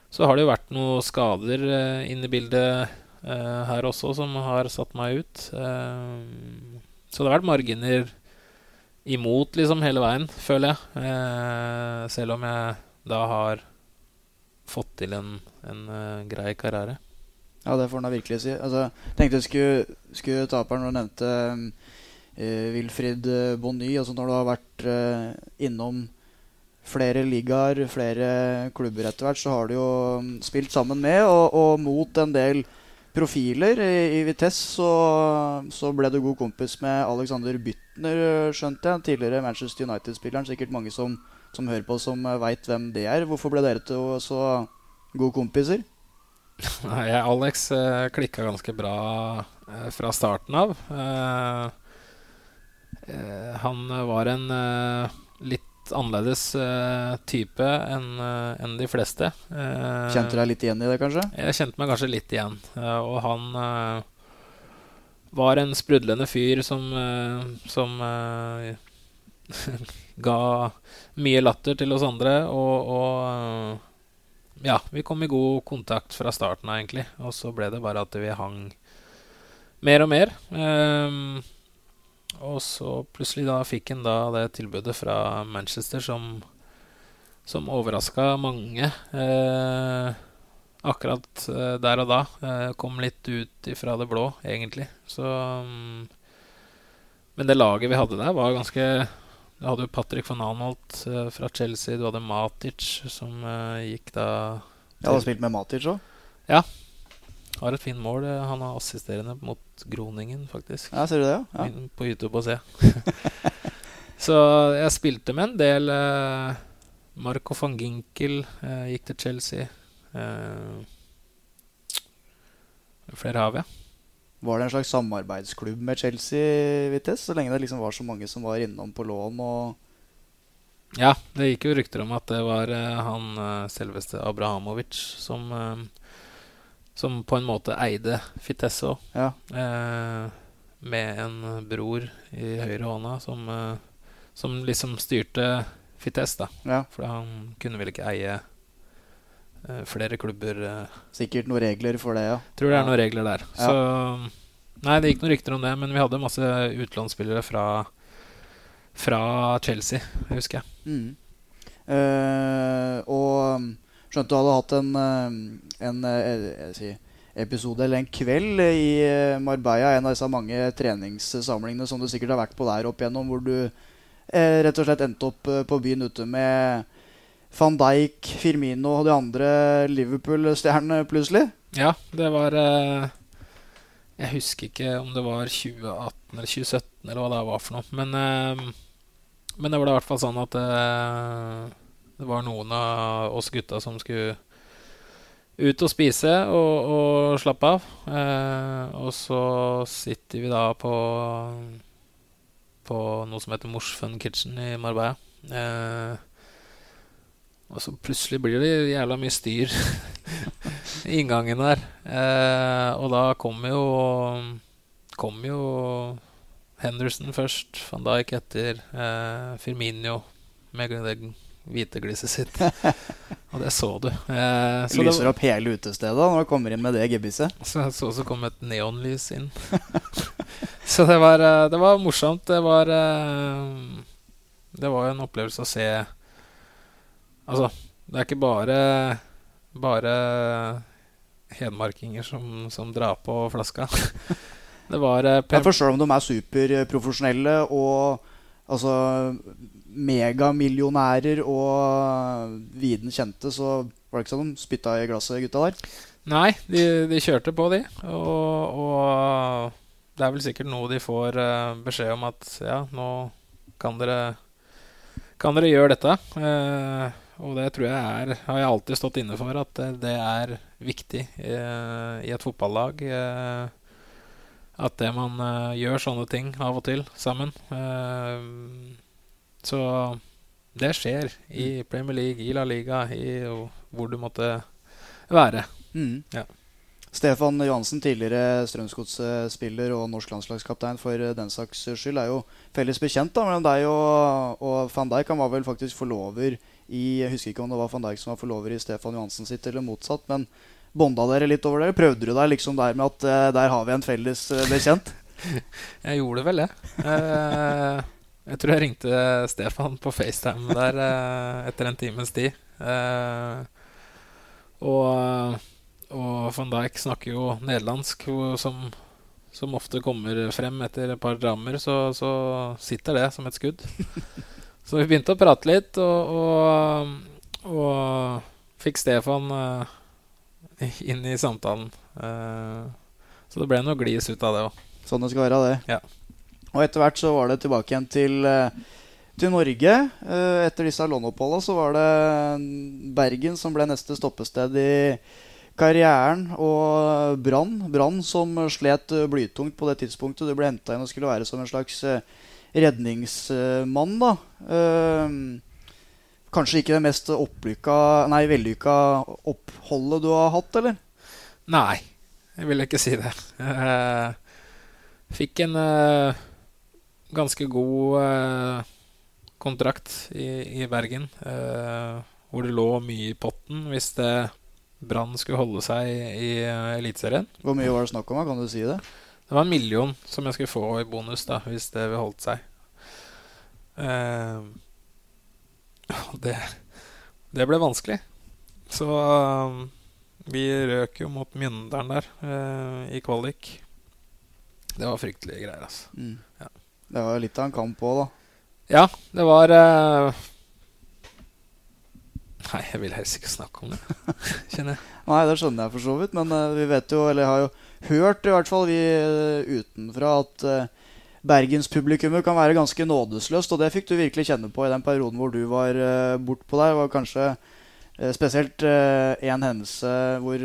så har det jo vært noen skader eh, inne i bildet eh, her også som har satt meg ut. Så det har vært marginer imot liksom hele veien, føler jeg. Selv om jeg da har fått til en, en uh, grei karriere. Ja, det får han da virkelig si. Altså, tenkte jeg skulle, skulle ta opp her når du nevnte uh, Wilfrid Bonny. Altså når du har vært uh, innom flere ligaer, flere klubber etter hvert, så har du jo um, spilt sammen med og, og mot en del profiler. I, i Vitesse så, så, ble du god kompis med Alexander Bytner, skjønte jeg. Tidligere Manchester United-spilleren. Sikkert mange som, som hører på, som veit hvem det er. Hvorfor ble dere to så gode kompiser? Nei, Alex eh, klikka ganske bra eh, fra starten av. Eh, eh han var en eh, litt annerledes type enn en de fleste. Kjente du deg litt igjen i det, kanskje? Jeg kjente meg kanskje litt igjen. og han var en sprudlende fyr som, som ga mye latter til oss andre. Og, og ja, vi kom i god kontakt fra starten av, egentlig. Og så ble det bare at vi hang mer og mer. Um, og så plutselig da fikk han da det tilbudet fra Manchester som, som overraska mange. Eh, akkurat eh, der og da. Eh, kom litt ut ifra det blå, egentlig. Så um, Men det laget vi hadde der, var ganske Du hadde jo Patrick van Anholt eh, fra Chelsea. Du hadde Matic, som eh, gikk da Ja, du har spilt med Matic òg? Ja. Har et fint mål. Han er assisterende mot Groningen, faktisk. Ja, ser du det? Ja. På YouTube og se. så jeg spilte med en del. Eh, Marco van Ginkel eh, gikk til Chelsea. Eh, flere har vi. Var det en slags samarbeidsklubb med Chelsea, Vitesse, så lenge det liksom var så mange som var innom på lån? og Ja, det gikk jo rykter om at det var uh, han uh, selveste Abrahamovic som uh, som på en måte eide Fitesse òg. Ja. Eh, med en bror i høyre hånda som, eh, som liksom styrte Fitesse, da. Ja. For han kunne vel ikke eie eh, flere klubber. Eh. Sikkert noen regler for det, ja. Tror det er noen regler der. Så Nei, det gikk noen rykter om det, men vi hadde masse utenlandsspillere fra, fra Chelsea, husker jeg. Mm. Uh, og Skjønte du hadde hatt en, eh, en, jeg, jeg, episode eller en kveld i eh, Marbella, en av disse mange treningssamlingene som du sikkert har vært på der opp igjennom, hvor du eh, rett og slett endte opp eh, på byen ute med van Dijk, Firmino og de andre Liverpool-stjernene plutselig? Ja, det var eh, Jeg husker ikke om det var 2018 eller 2017 eller hva det var for noe. Men, eh, men det var i hvert fall sånn at det var noen av oss gutta som skulle ut og spise og, og slappe av. Eh, og så sitter vi da på på noe som heter Morsfun Kitchen i Marbella. Eh, og så plutselig blir det jævla mye styr i inngangen der. Eh, og da kommer jo kom jo Henderson først, van Dijk etter, eh, Firminio med det hvite glisset sitt. Og det så du. Eh, så Lyser det, opp hele utestedet når du kommer inn med det gebisset. Så så så kom et neonlys inn. så det var, eh, det var morsomt. Det var eh, Det var en opplevelse å se Altså, det er ikke bare bare hedmarkinger som, som drar på flaska. det var eh, For sjøl om de er superprofesjonelle og altså megamillionærer og viden kjente, så var det ikke sånn de spytta i glasset, gutta der? Nei, de, de kjørte på, de. Og, og, det er vel sikkert noe de får uh, beskjed om at ja, nå kan dere, kan dere gjøre dette? Eh, og det tror jeg er Har jeg alltid stått inne for at det, er viktig eh, i et fotballag. Eh, at det man eh, gjør sånne ting av og til sammen. Så det skjer i Premier League, i La Liga, i hvor du måtte være. Mm. Ja. Stefan Johansen, tidligere Strømsgodset-spiller og norsk landslagskaptein for den saks skyld, er jo felles bekjent da, mellom deg og, og van Dijk. Han var vel faktisk forlover i Jeg husker ikke om det var van Dijk som var forlover i Stefan Johansen sitt, eller motsatt. Men bånda dere litt over det? Prøvde du deg liksom der med at uh, der har vi en felles uh, bekjent? jeg gjorde vel det. Uh, jeg tror jeg ringte Stefan på FaceTime der etter en times tid. og og van Dijk snakker jo nederlandsk, som, som, ofte kommer frem etter et par drammer. Så, så, sitter det som et skudd. så vi begynte å prate litt, og, og, og fikk Stefan uh, inn i samtalen. Uh, så det ble noe glis ut av det òg. Sånn det skal være, det. Ja. Og etter hvert så var det tilbake igjen til, uh, til Norge. etter disse låneoppholdene så var det Bergen som ble neste stoppested i karrieren og Brann. Brann som slet blytungt på det tidspunktet. Du ble henta inn og skulle være som en slags eh, redningsmann. da. Ehm, kanskje ikke det mest opplykka, nei, vellykka oppholdet du har hatt, eller? Nei, jeg vil ikke si det. Jeg fikk en uh, ganske god uh, kontrakt i, i Bergen. Uh, hvor det lå mye i potten hvis det Brann skulle holde seg i i Eliteserien. Hvor mye var det snakk om? Kan du si det? Det var en million som jeg skulle få i bonus da, hvis det holdt seg. Uh, det, det ble vanskelig. Så uh, vi røk jo mot Mynderen der uh, i kvalik. Det var fryktelige greier, altså. Mm. Ja. Det var litt av en kamp òg, da. Ja, det var uh, Nei, jeg vil helst ikke snakke om det. Kjenner jeg. Nei, det skjønner jeg for så vidt. Men vi vet jo, eller har jo hørt i hvert fall vi uh, utenfra, at uh, bergenspublikummet kan være ganske nådesløst. Og det fikk du virkelig kjenne på i den perioden hvor du var uh, bortpå der. Var kanskje spesielt én hendelse hvor,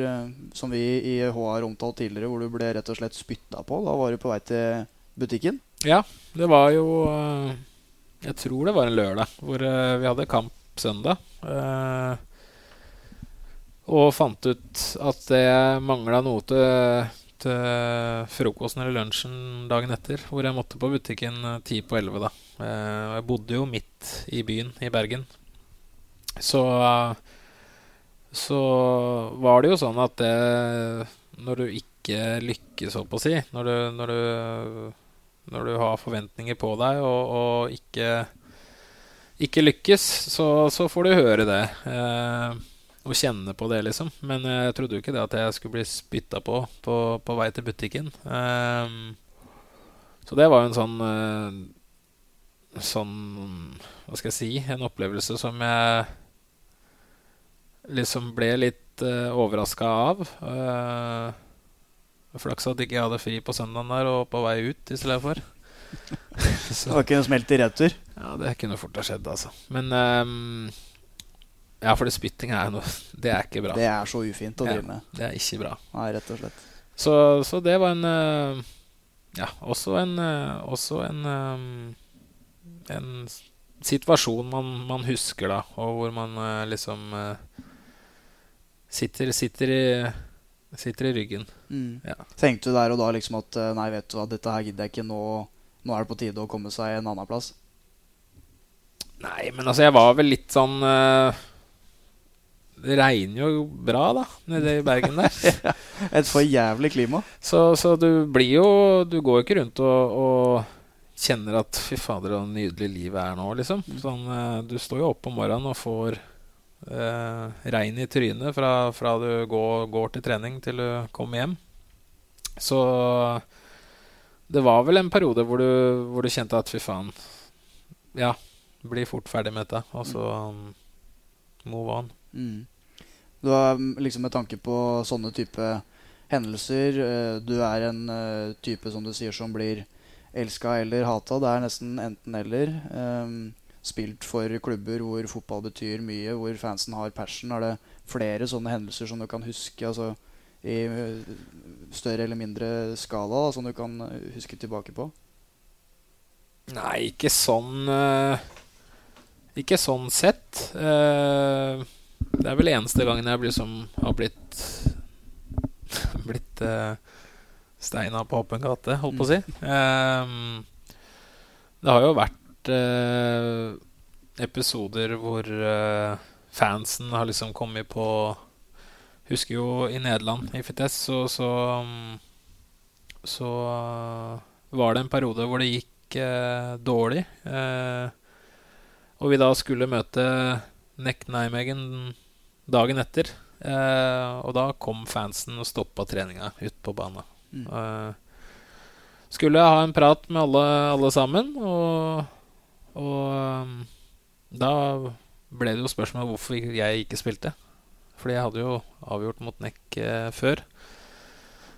som vi i H har omtalt tidligere, hvor du ble rett og slett spytta på. Da var du på vei til butikken. Ja, det var jo Jeg tror det var en lørdag hvor vi hadde kamp søndag. Og fant ut at det mangla noe til, til, frokosten eller lunsjen dagen etter. Hvor jeg måtte på butikken ti på elleve. Uh, jeg bodde jo midt i byen i Bergen. Så, så var det jo sånn at det, når du ikke lykkes, holdt på å si når du, når, du, når du har forventninger på deg og, og ikke ikke lykkes, så, så får du høre det. Eh, og kjenne på det, liksom. Men jeg trodde jo ikke det at jeg skulle bli spytta på, på på, vei til butikken. Um, så det var jo en sånn uh, Sånn Hva skal jeg si? En opplevelse som jeg liksom ble litt uh, eh, overraska av. Uh, Flaks at ikke jeg hadde fri på søndagen der og på vei ut i stedet for. det var ikke noe smelt i retur? Ja, det kunne fort ha skjedd, altså. Men um, Ja, for det spytting er noe Det er ikke bra. Det er så ufint å drive ja, med. Det er ikke bra. Nei, rett og slett. Så, så det var en uh, Ja, også en uh, Også en um, En situasjon man, man, husker, da, og hvor man liksom sitter, sitter i Sitter i ryggen. Mm. Ja. Tenkte du der og da liksom at nei, vet du hva, dette her gidder jeg ikke nå. Nå er det på tide å komme seg en annen plass? Nei, men altså, jeg var vel litt sånn uh, Det regner jo bra, da, nede i Bergen der. Et for jævlig klima. Så, så, du blir jo Du går jo ikke rundt og, og kjenner at fy fader, så nydelig livet er nå, liksom. Mm. Sånn, uh, du står jo opp om morgenen og får eh, regn i trynet fra, fra du går, går, til trening til du kommer hjem. Så det var vel en periode hvor du, hvor du kjente at fy faen Ja, blir fort ferdig med dette, og så um, move on. Mm. Du har mm, liksom med tanke på sånne type hendelser uh, Du er en uh, type som du sier som blir elska eller hata. Det er nesten enten-eller. Um, spilt for klubber hvor fotball betyr mye, hvor fansen har passion. Er det flere sånne hendelser som du kan huske altså, i større eller mindre skala, da, som du kan huske tilbake på? Nei, ikke sånn Ikke sånn sett. Uh, det er vel eneste gangen jeg liksom har blitt Blitt uh, steina på åpen gate, holdt på å si. Um, det har jo vært uh, episoder hvor uh, fansen har liksom kommet på Husker jo i Nederland, i Fites, så, så, så var det en periode hvor det gikk dårlig. og vi da skulle møte Neck Nijmegen dagen etter. og da kom fansen og stoppa treninga ute på banen. Mm. Eh, skulle ha en prat med alle, alle sammen, og, og um, da ble det jo spørsmål hvorfor jeg ikke spilte. Fordi jeg hadde jo avgjort mot Nekk eh, før.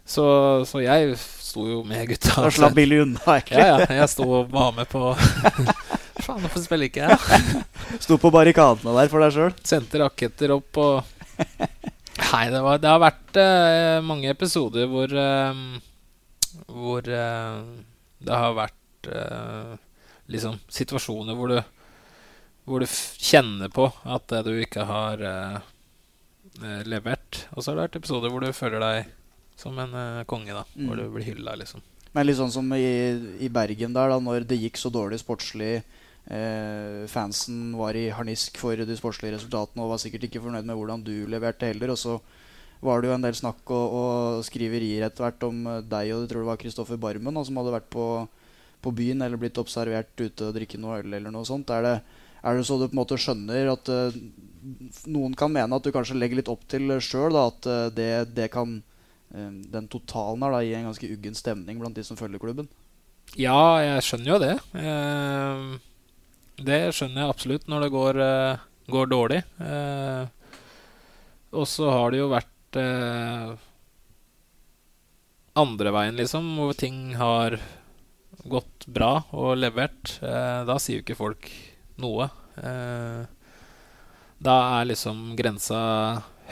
Så, så, jeg sto jo med gutta. Og slapp billig unna, egentlig. Ja, ja. Jeg sto og var med på Faen, hvorfor spiller ikke jeg? sto på barrikadene der for deg sjøl? Sendte raketter opp og Nei, det, var, det, har vært uh, mange episoder hvor uh, Hvor uh, det har vært liksom situasjoner hvor du Hvor du kjenner på at du ikke har levert. Og så har det vært episoder hvor du føler deg som en konge, da. Mm. Hvor du blir hylla, liksom. Men litt sånn som i, i Bergen, der da når det gikk så dårlig sportslig fansen var i harnisk for de sportslige resultatene og var sikkert ikke fornøyd med hvordan du leverte heller. Og så var det jo en del snakk og, og skriverier etter hvert om deg og jeg tror det var Kristoffer Barmen som hadde vært på, på, byen eller blitt observert ute og drikke noe øl eller noe sånt. Er det, er det så du på en måte skjønner at uh, noen kan mene at du kanskje legger litt opp til sjøl at uh, det, det, kan uh, Den totalen her da gi en ganske uggen stemning blant de som følger klubben? Ja, jeg skjønner jo det. Uh det skjønner jeg absolutt når det går, uh, går dårlig. Uh, og så har det jo vært uh, andre veien, liksom, hvor ting har gått bra og levert. da sier jo ikke folk noe. da er liksom grensa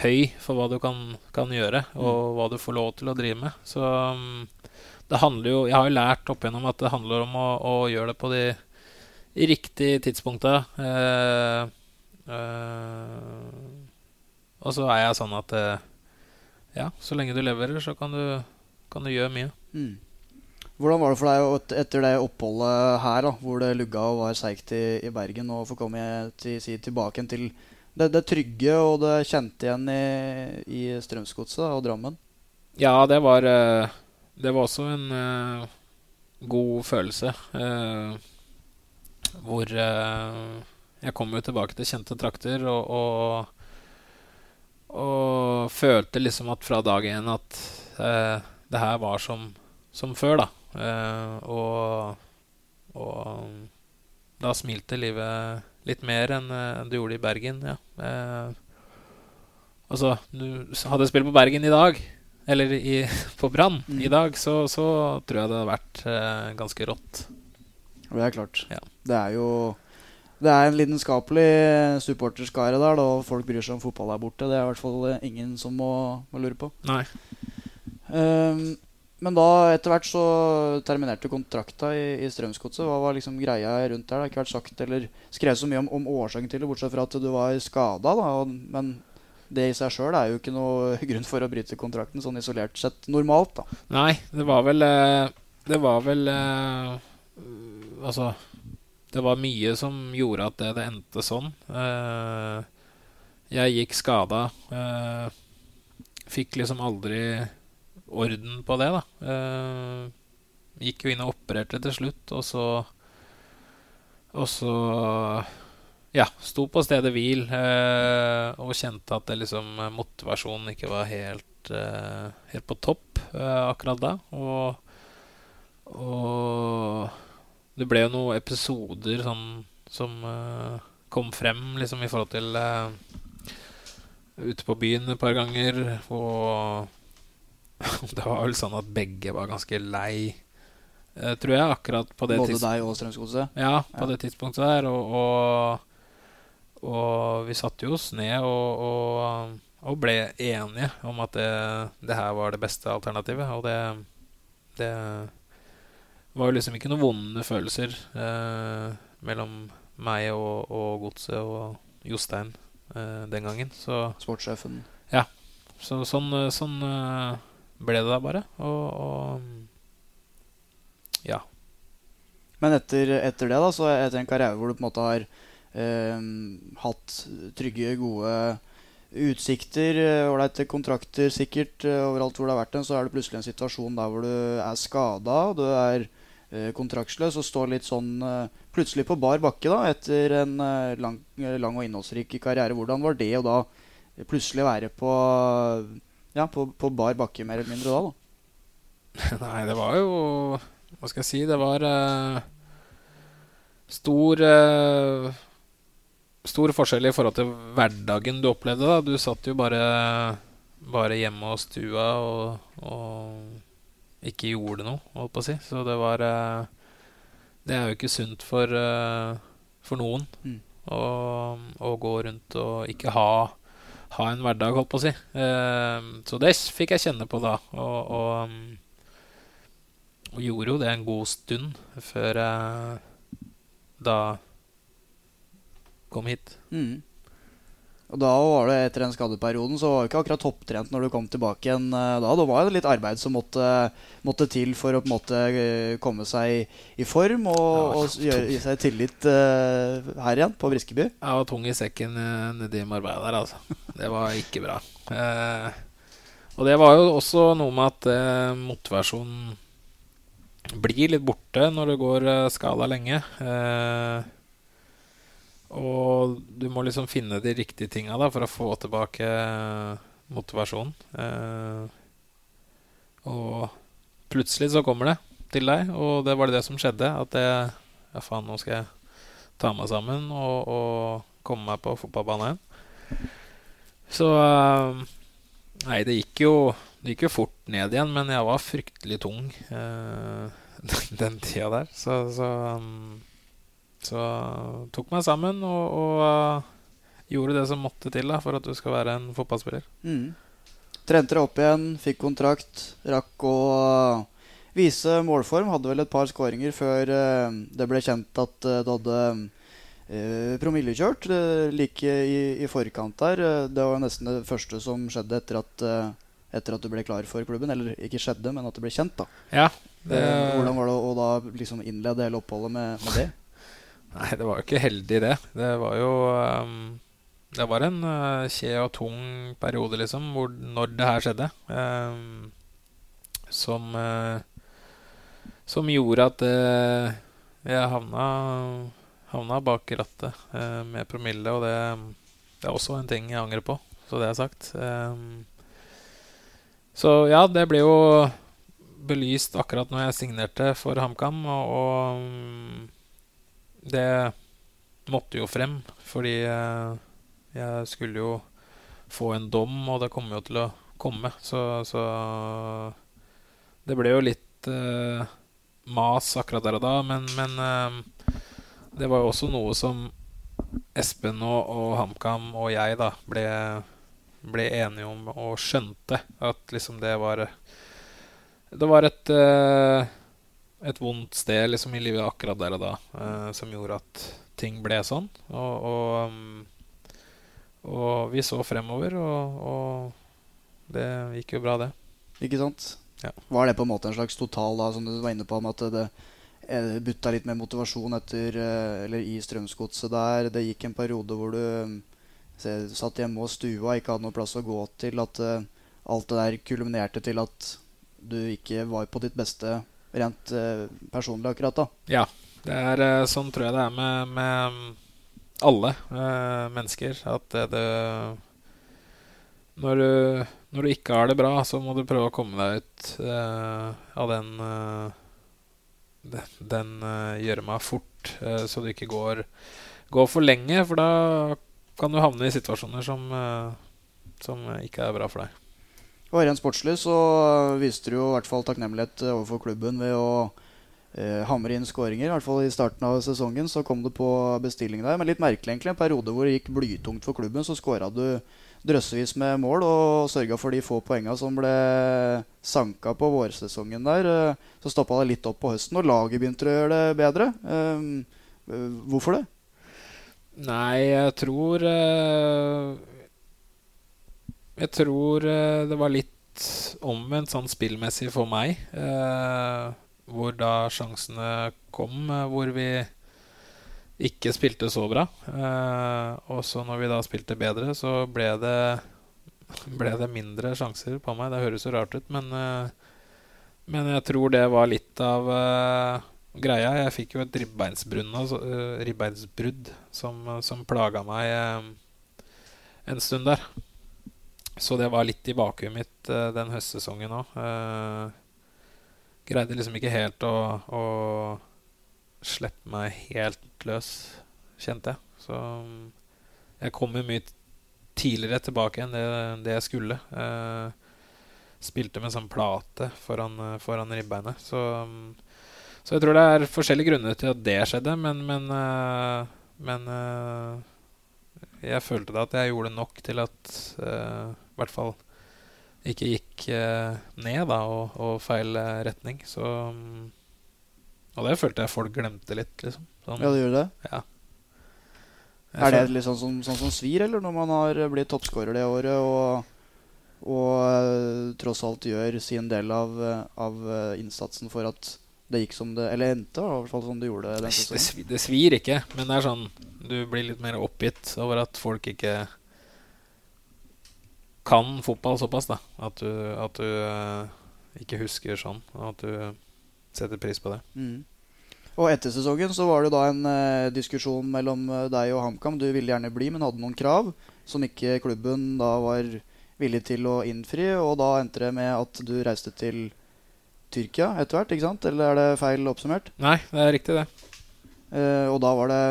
høy for hva du kan, kan gjøre, og mm. hva du får lov til å drive med. Så um, det handler jo Jeg har jo lært opp igjennom at det handler om å, å gjøre det på de riktig tidspunktet. Uh, uh, og så er jeg sånn at uh, ja, så lenge du leverer, så kan du, kan du gjøre mye. Mm. Hvordan var det for deg etter det oppholdet her, da, hvor det lugga og var seigt i, i, Bergen, å få komme til, si, tilbake til det, det, trygge og det kjente igjen i, i Strømsgodset og Drammen? Ja, det var, det var også en god følelse. Uh, hvor uh, jeg kom jo tilbake til kjente trakter og, og, og følte liksom at fra dag én at eh, det her var som, som før, da. Eh, og, og, da smilte livet litt mer enn det gjorde i Bergen, ja. altså, du hadde spilt på Bergen i dag, eller i, på Brann mm. i dag, så, så, tror jeg det hadde vært ganske rått. Det er klart. Ja. Det er jo Det er en lidenskapelig supporterskare der, da, og folk bryr seg om fotball der borte. Det er i hvert fall ingen som må, må lure på. Nei. Um, men da etter hvert så terminerte du kontrakta i, i Strømsgodset. Hva var liksom greia rundt der? Det har ikke vært sagt eller skrevet så mye om, om årsaken til det, bortsett fra at du var skada. Men det i seg sjøl er jo ikke noe grunn for å bryte kontrakten sånn isolert sett normalt. da Nei, det var vel eh, Det var vel uh Altså, det var mye som gjorde at det, det endte sånn. Uh, jeg gikk skada. Uh, fikk liksom aldri orden på det, da. Uh, gikk jo inn og opererte til slutt, og så Og så ja, sto på stedet hvil og kjente at liksom motivasjonen ikke var helt, helt på topp akkurat da. Og, og det ble jo noen episoder sånn, som uh, kom frem liksom i forhold til uh, Ute på byen et par ganger, og det var vel sånn at begge var ganske lei uh, tror jeg, akkurat på det tidspunktet. Både deg og Strømsgodset. Ja, på Ja. det tidspunktet der. Og, og, og vi satte jo oss ned og, og, og ble enige om at det, det her var det beste alternativet. Og det, det var jo liksom ikke noen vonde følelser eh, mellom meg og, og Godset og Jostein eh, den gangen. Så, Sportssjefen. så sånn, eh, sånn eh, ble det da bare. Og, og ja. Men etter, etter det, da, så etter en karriere hvor du på en måte har eh, hatt trygge, gode utsikter, eh, ålreite kontrakter sikkert overalt hvor det har vært en, så er det plutselig en situasjon der hvor du er skada, og du er kontraktsløs og står litt sånn eh, plutselig på bar bakke da, etter en eh, lang, eh, lang og innholdsrik karriere. Hvordan var det å da plutselig være på, ja, på, på bar bakke, mer eller mindre da? da? Nei, det var jo Hva skal jeg si? Det var uh, stor uh, Stor forskjell i forhold til hverdagen du opplevde. da Du satt jo bare Bare hjemme og stua og, og ikke gjorde noe, holdt på å si. Så det var eh, Det er jo ikke sunt for, eh, for noen Mm. å, å gå rundt og ikke ha ha en hverdag, holdt på å si. Eh, så det fikk jeg kjenne på da. Og, og, og gjorde jo det en god stund før jeg da kom hit. Mm. Og da var det etter den skadeperioden så var du ikke akkurat topptrent når du kom tilbake igjen eh, da. Da var det litt arbeid som måtte, måtte til for å på en måte eh, komme seg i form og, Ja, og gjøre, gi seg tillit uh, her igjen, på Briskeby. Jeg var tung i sekken eh, nedi Marbella der, altså. Det var ikke bra. Uh, og det var jo også noe med at uh, motivasjonen blir litt borte når du går skala lenge. Eh, og du må liksom finne de riktige tinga da, for å få tilbake eh, motivasjonen. Eh, og plutselig så kommer det til deg, og det var det som skjedde. At det Ja, faen, nå skal jeg ta meg sammen og, og komme meg på fotballbanen igjen. Så eh, Nei, det gikk jo Det gikk jo fort ned igjen, men jeg var fryktelig tung eh, den, tida der. Så, så, um, så tok meg sammen og, og uh, gjorde det som måtte til da for at du skal være en fotballspiller. Mm. Trente deg opp igjen, fikk kontrakt, rakk å vise målform. Hadde vel et par skåringer før uh, det ble kjent at uh, du hadde eh, promillekjørt like i, i forkant der. Det var nesten det første som skjedde etter at, etter at du ble klar for klubben. Eller ikke skjedde, men at det ble kjent. da Ja, det, Hvordan var det å da liksom innlede hele oppholdet med, med det? Nei, det var jo ikke heldig, det. Det var jo um, Det var en uh, kje og tung periode, liksom, hvor, når det her skjedde. Um, som uh, Som gjorde at uh, jeg havna, havna bak rattet med promille, og det, det er også en ting jeg angrer på, så det er sagt. Um, så ja, det ble jo belyst akkurat når jeg signerte for HamKam, og, og det måtte jo frem, fordi eh, jeg skulle jo få en dom, og det kommer jo til å komme. Så, så det ble jo litt uh, mas akkurat der og da, men, men uh, det var jo også noe som Espen og, og HamKam og jeg da ble, ble enige om og skjønte at liksom det var Det var et eh, et vondt sted liksom i livet akkurat der og da eh, som gjorde at ting ble sånn. Og, og, um, og vi så fremover, og, og det gikk jo bra, det. Ikke sant? Ja. Var det på en måte en slags total, da, som du var inne på, om at det eh, butta litt med motivasjon etter eh, Eller i Strømsgodset der? Det gikk en periode hvor du eh, se, satt hjemme og stua, ikke hadde noe plass å gå til. At eh, alt det der kulminerte til at du ikke var på ditt beste rent eh, personlig akkurat da. Ja. Det er eh, sånn tror jeg det er med, med alle eh, mennesker. At det, det når, du, når du ikke har det bra, så må du prøve å komme deg ut eh, av den eh, den, eh, gjørma fort, så du ikke går, går for lenge. For da kan du havne i situasjoner som, som ikke er bra for deg. Og rent sportslig så viste du jo i hvert fall takknemlighet overfor klubben ved å eh, hamre inn skåringer. I hvert fall i starten av sesongen så kom det på bestilling der. Men litt merkelig, egentlig. En periode hvor det gikk blytungt for klubben, så skåra du drøssevis med mål og sørga for de få poenga som ble sanka på vårsesongen der. Eh, så stoppa det litt opp på høsten, og laget begynte å gjøre det bedre. Eh, eh, hvorfor det? Nei, jeg tror Jeg tror det var litt omvendt sånn spillmessig for meg. Hvor da sjansene kom, hvor vi ikke spilte så bra. Eh, og så når vi da spilte bedre, så ble det, ble det mindre sjanser på meg. Det høres jo rart ut, men, eh, men jeg tror det var litt av uh, greia. Jeg fikk jo et ribbeinsbrudd som, som plaga meg en stund der. Så det var litt i bakhuet mitt den høstsesongen òg. greide liksom ikke helt å, å slippe meg helt løs, kjente jeg. Så mm, jeg jo mye tidligere tilbake enn det, det jeg skulle. Eh, spilte med sånn plate foran, foran ribbeinet. Så, mm, så, jeg tror det er forskjellige grunner til at det skjedde, men, men, men jeg følte da at jeg gjorde nok til at i hvert fall ikke gikk ned da, og, og feil retning. Så um, og det følte jeg folk glemte litt. liksom sånn, Ja, det gjør det? Ja. er det litt sånn som, sånn som svir, eller når man har blitt toppskårer det året og, og tross alt gjør sin del av, av innsatsen for at det gikk som det Eller endte i hvert fall som det gjorde. Det, det svir ikke, men det er sånn du blir litt mer oppgitt over at folk ikke kan fotball såpass. da At du, at du uh, ikke husker sånn. At du setter pris på det. Mm. Og etter sesongen så var det da en uh, diskusjon mellom uh, deg og HamKam. Du ville gjerne bli, men hadde noen krav som ikke klubben da var villig til å innfri. Og da endte det med at du reiste til Tyrkia etter hvert, ikke sant? Eller er det feil oppsummert? Nei, det er riktig, det. Uh, og da var det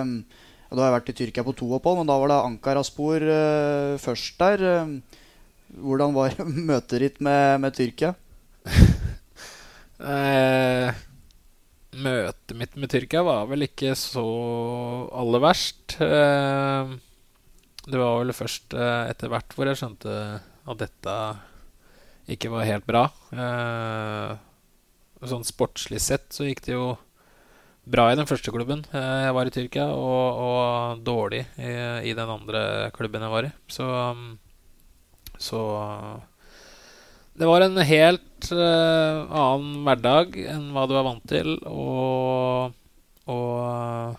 Da har jeg vært i Tyrkia på to opphold, men da var det Ankaraspor først der. Hvordan var møtet ditt med, med Tyrkia? Eh, møtet mitt med Tyrkia var vel ikke så aller verst. Eh, det var vel først eh, etter hvert hvor jeg skjønte at dette ikke var helt bra. Eh, sånn sportslig sett så gikk det jo bra i den første klubben eh, jeg var i Tyrkia, og, og dårlig i, i, den andre klubben jeg var i. Så, så det var en helt uh, annen hverdag enn hva du er vant til, og, og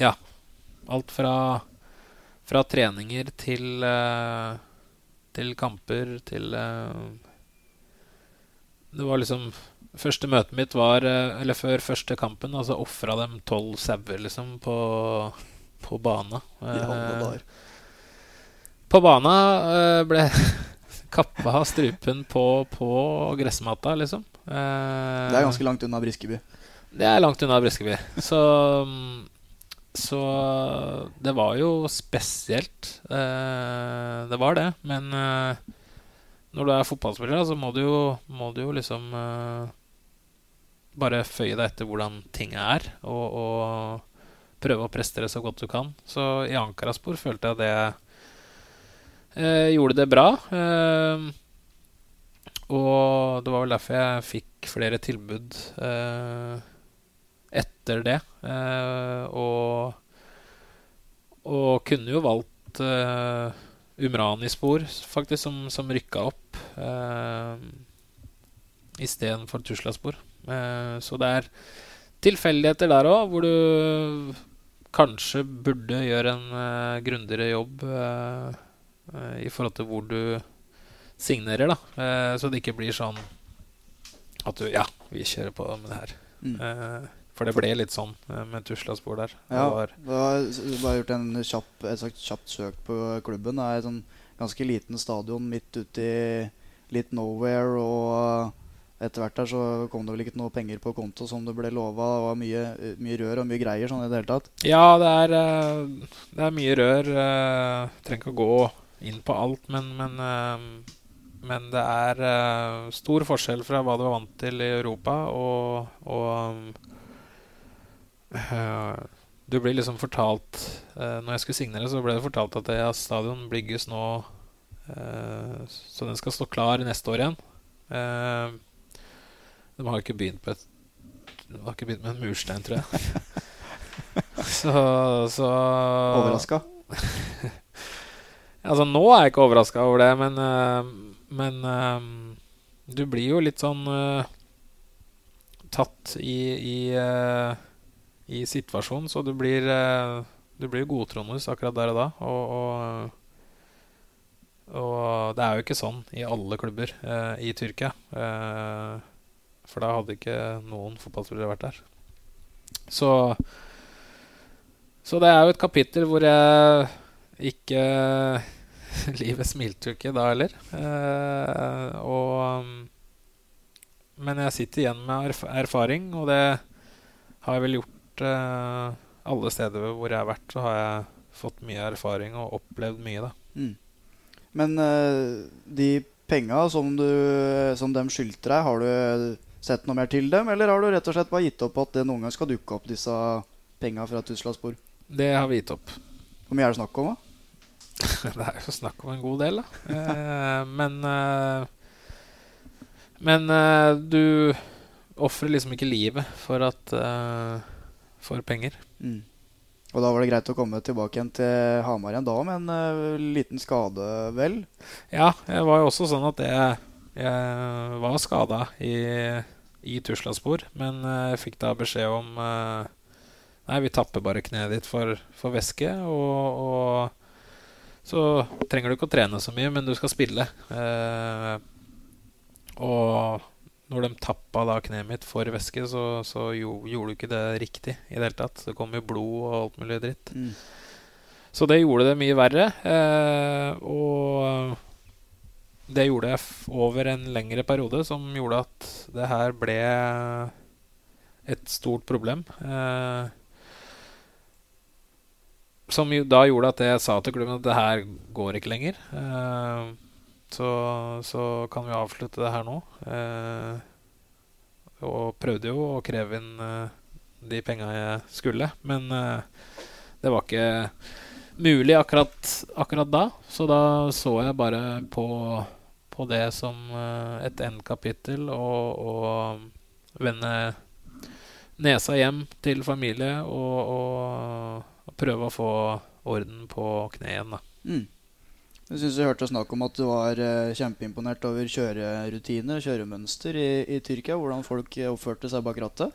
Ja. Alt fra, fra treninger til, uh, til kamper til uh, Det var liksom Første møtet mitt var Eller før første kampen, altså ofra dem tolv sauer, liksom, på, på bana. På bana ble kappa strupen på, på gressmatta, liksom. Eh, det er ganske langt unna Briskeby. Det er langt unna Briskeby. Så, så det var jo spesielt. Eh, det var det. Men eh, når du er fotballspiller, så må du jo, må du jo liksom eh, bare føye deg etter hvordan ting er, og, og prøve å prestere så godt du kan. Så i Ankaraspor følte jeg det Eh, gjorde det bra. Eh, og det var vel derfor jeg fikk flere tilbud eh, etter det. Eh, og, og kunne jo valgt Umrani-spor, faktisk, som, som rykka opp eh, istedenfor Tusla-spor. Eh, så det er tilfeldigheter der òg, hvor du kanskje burde gjøre en eh, grundigere jobb. Eh, i forhold til hvor du signerer, da. Eh, så det ikke blir sånn at du Ja, vi kjører på med det her. Mm. Eh, for det ble litt sånn med tusla-spor der. Ja, det var, det var gjort en kjapp, et kjapt søk på klubben. Det er et sånn ganske liten stadion midt ute i litt nowhere. Og etter hvert der så kom det vel ikke noe penger på konto som det ble lova. Det var mye, mye, rør og mye greier sånn i det hele tatt. Ja, det er, det er mye rør. Trenger ikke å gå inn på alt, men, men, uh, men det er uh, stor forskjell fra hva du var vant til i Europa, og, og uh, Du blir liksom fortalt uh, Når jeg skulle signere, så ble det fortalt at ja, stadion bygges nå Så den skal stå klar neste år igjen. de har ikke begynt på et De har ikke begynt med en murstein, tror jeg. så, så Overraska? altså, nå er jeg ikke overraska over det, men men um, du blir jo litt sånn uh, tatt i, i, i, situasjonen, så du blir Du blir godtroende akkurat der og da. Og, og, og, det er jo ikke sånn i alle klubber i Tyrkia. for da hadde ikke noen fotballspillere vært der. Så Så det er jo et kapittel hvor jeg ikke livet smilte jo ikke da heller. Eh, og um, Men jeg sitter igjen med erf erfaring, og det har jeg vel gjort eh, alle steder hvor jeg har vært, så har jeg fått mye erfaring og opplevd mye, da. Mm. Men eh, de penga som, du, som de skyldte deg, har du sett noe mer til dem? Eller har du rett og slett bare gitt opp at det noen gang skal dukke opp disse penga fra Tuslaspor? Det har vi gitt opp. Hvor mye er det snakk om? da? det er jo snakk om en god del, da. Eh, men eh, Men eh, du ofrer liksom ikke livet for at eh, For penger. Mm. Og da var det greit å komme tilbake igjen til Hamar igjen da med en uh, liten skade, vel? Ja, det var jo også sånn at jeg, jeg var skada i, i Tuslaspor. Men jeg fikk da beskjed om Nei, vi tapper bare kneet ditt for, for væske. Og, og så trenger du ikke å trene så mye, men du skal spille. Eh, og når de tappa da kneet mitt for væske, så, så jo, gjorde du ikke det riktig i det hele tatt. Det kom jo blod og alt mulig dritt. Mm. Så det gjorde det mye verre. Eh, og det gjorde jeg over en lengre periode, som gjorde at det her ble et stort problem. Eh, som da gjorde at jeg sa til klubben at det her går ikke lenger. Uh, så, så, kan vi avslutte det her nå. Uh, og prøvde jo å kreve inn uh, de penga jeg skulle, men det var ikke mulig akkurat, akkurat, da. Så da så jeg bare på, på det som et endkapittel og, og vende nesa hjem til familie og, og prøve å få orden på kneet igjen. da. Mm. Jeg syns jeg hørte snakk om at du var uh, kjempeimponert over kjørerutiner, kjøremønster i, i, Tyrkia. Hvordan folk oppførte seg bak rattet.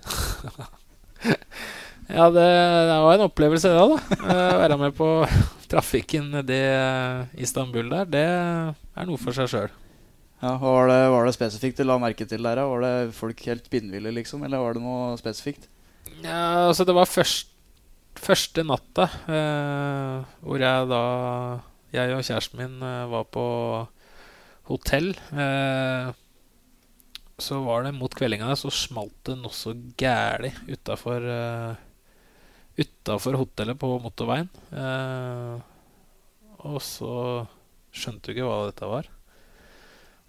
ja, det, det, var en opplevelse, det, da. Å være med på trafikken i Istanbul der. Det er noe for seg sjøl. Ja, var det, var det spesifikt du la merke til der? Var det folk helt spinnville, liksom? Eller var det noe spesifikt? Ja, altså Det var først første natta eh, hvor jeg da Jeg og kjæresten min eh, var på hotell. Eh, så var det mot kveldinga så smalt det noe så gæli utafor uh, Utafor hotellet på motorveien. Uh, og så skjønte du ikke hva dette var.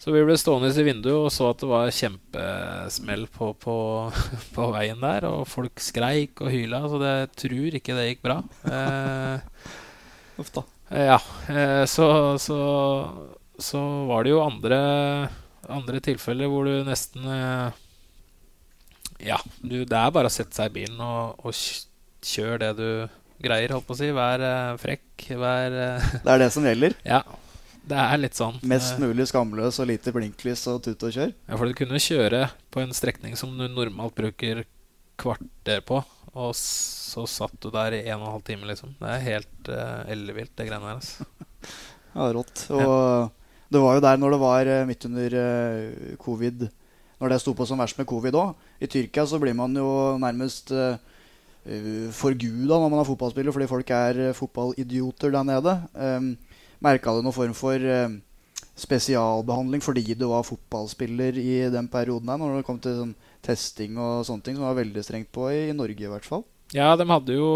Så vi ble stående i vinduet og så at det var kjempesmell på, på, på veien der. Og folk skreik og hyla, så det jeg tror ikke det gikk bra. Eh, Uff da. Eh, ja. Eh, så, så, så, var det jo andre, andre tilfeller hvor du nesten eh, Ja, du, det er bare å sette seg i bilen og, og kjøre det du greier, holdt på å si. Vær frekk. Vær Det er det som gjelder? Ja. Det er litt sånn. Mest mulig skamløs og lite blinklys og tut og kjør? Ja, for du kunne kjøre på en strekning som du normalt bruker kvarter på, og så satt du der i en og en halv time, liksom. Det er helt uh, ellevilt, det greiene her. Altså. ja, rått. Og ja. det var jo der når det var uh, midt under uh, covid, når det sto på som verst med covid òg. I Tyrkia så blir man jo nærmest uh, forguda når man er fotballspiller, fordi folk er fotballidioter der nede. Um, Merka du noen form for eh, spesialbehandling fordi du var fotballspiller i den perioden her, når det kom til sånn testing og sånne ting, som var veldig strengt på i, Norge i hvert fall? Ja, de hadde jo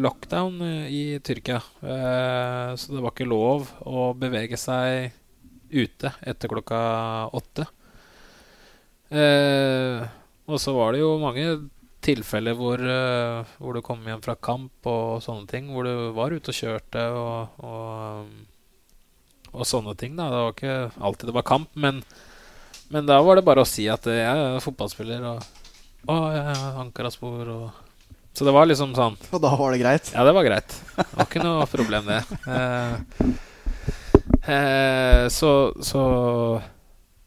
lockdown eh, i Tyrkia. Eh, så det var ikke lov å bevege seg ute etter klokka åtte. Og så var det jo mange tilfeller hvor, hvor du kom hjem fra kamp og sånne ting, hvor du var ute og kjørte og, og, og sånne ting. da Det var ikke alltid det var kamp, men, men da var det bare å si at jeg er fotballspiller og Å, jeg har Ankara-spor og Så det var liksom sånn Og da var det greit? Ja, det var greit. Det var ikke noe problem, det. Eh, eh, så, så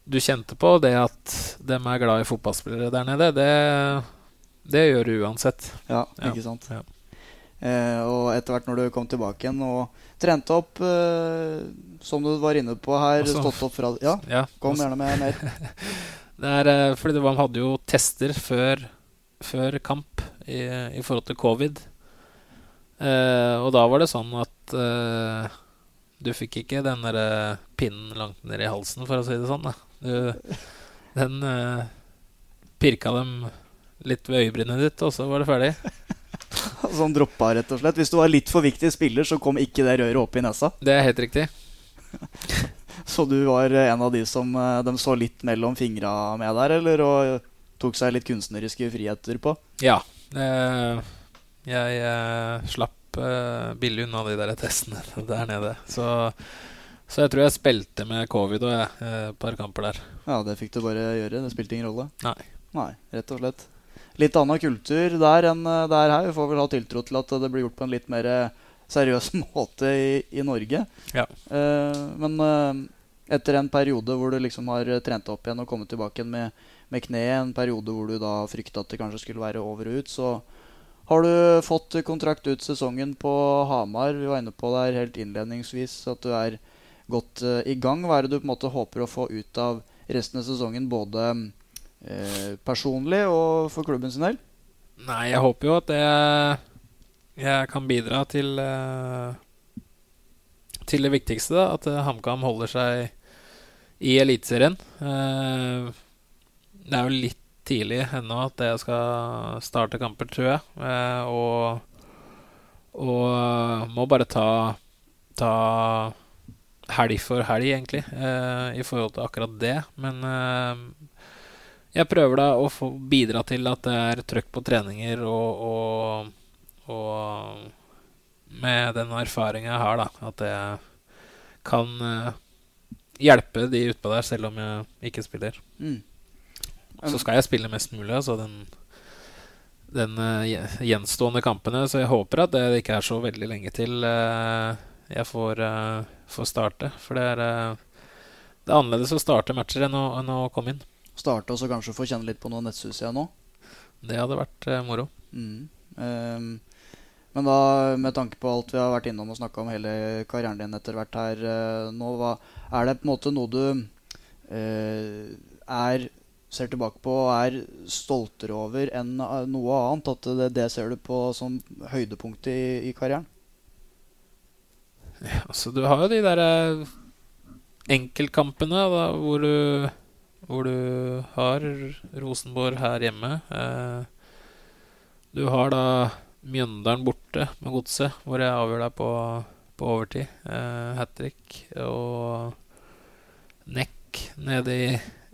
du kjente på det at dem er glad i fotballspillere der nede. Det det gjør du uansett. Ja, ikke sant. Ja. Eh, og etter hvert når du kom tilbake igjen og trente opp, eh, som du var inne på her Også, stått opp fra Ja, ja kom gjerne med mer. det er eh, fordi man hadde jo tester før, før kamp i, i, forhold til covid. Eh, og da var det sånn at eh, du fikk ikke den der eh, pinnen langt ned i halsen, for å si det sånn. Du, den pirka dem litt ved øyebrynet ditt, og så var det ferdig. sånn droppa, rett og slett. Hvis du var litt for viktig spiller, så kom ikke det røret opp i nesa? Det er helt riktig. Så du var en av de som eh, de så litt mellom fingra med der, eller? Og tok seg litt kunstneriske friheter på? Ja. Eh, jeg eh, slapp eh, billig unna de der testene der nede. Så, så jeg tror jeg spilte med covid og et eh, par kamper der. Ja, det fikk du bare gjøre. Det spilte ingen rolle? Nei. Nei, rett og slett litt annen kultur der enn der er her. Vi får vel ha tiltro til at det blir gjort på en litt mer eh, seriøs måte i, i Norge. Ja. Uh, men uh, etter en periode hvor du liksom har trent opp igjen og kommet tilbake igjen med, med kneet, en periode hvor du da frykta at det kanskje skulle være over og ut, så har du fått kontrakt ut sesongen på Hamar. Vi var inne på der helt innledningsvis at du er godt uh, i gang. Hva er det du på en måte håper å få ut av resten av sesongen, både uh, personlig og for klubben sin del? Nei, jeg håper jo at jeg, jeg kan bidra til eh, Til det viktigste, da. At eh, HamKam holder seg i Eliteserien. Eh, det er jo litt tidlig ennå at jeg skal starte kamper, tror jeg. Og, og må bare ta, ta helg for helg, egentlig, i forhold til akkurat det. Men jeg prøver da å bidra til at det er trøkk på treninger og, og, og med den erfaringa jeg har, da, at jeg kan uh, hjelpe de utpå der, selv om jeg ikke spiller. Mm. Så skal jeg spille mest mulig, altså den, den uh, gjenstående kampene. Så jeg håper at det ikke er så veldig lenge til uh, jeg får, får, starte. For det er, det er annerledes å starte matcher enn å, enn å komme inn starte og så kanskje få kjenne litt på noe nettsus igjen nå. Det hadde vært eh, moro. Mm. Um, men da, med tanke på alt vi har vært innom og snakka om hele karrieren din etter hvert her uh, nå, hva, er det på en måte noe du uh, er ser tilbake på og er stoltere over enn uh, noe annet? At det, det, ser du på som høydepunkt i, i karrieren? Ja, altså, du har jo de derre enkeltkampene da, hvor du hvor du har Rosenborg her hjemme. Eh, du har da Mjøndalen borte med godset, hvor jeg avgjør deg på, på overtid. Eh, Hat trick. Og Nekk nede i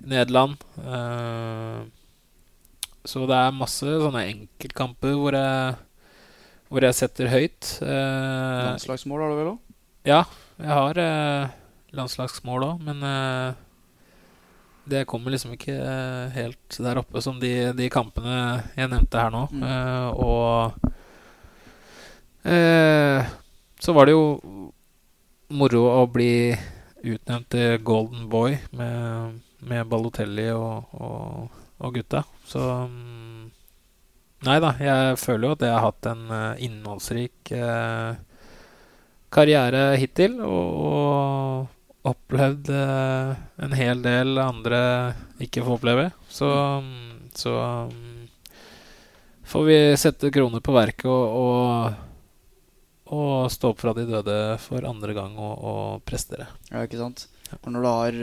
Nederland. Eh, så det er masse sånne enkeltkamper hvor jeg, hvor jeg setter høyt. Eh, landslagsmål har du vel òg? Ja, jeg har eh, landslagsmål òg, men eh, det kommer liksom ikke helt der oppe som de, de kampene jeg nevnte her nå. Mm. Uh, og uh, så var det jo moro å bli utnevnt til Golden Boy med, med Balotelli og, og, og, gutta. Så um, Nei da, jeg føler jo at jeg har hatt en innholdsrik innholdsrik karriere hittil. og, og opplevd eh, en hel del andre ikke får oppleve. Så, så um, får vi sette kroner på verket og, og, og, stå opp fra de døde for andre gang og, og prestere. Ja, ikke sant. For når du har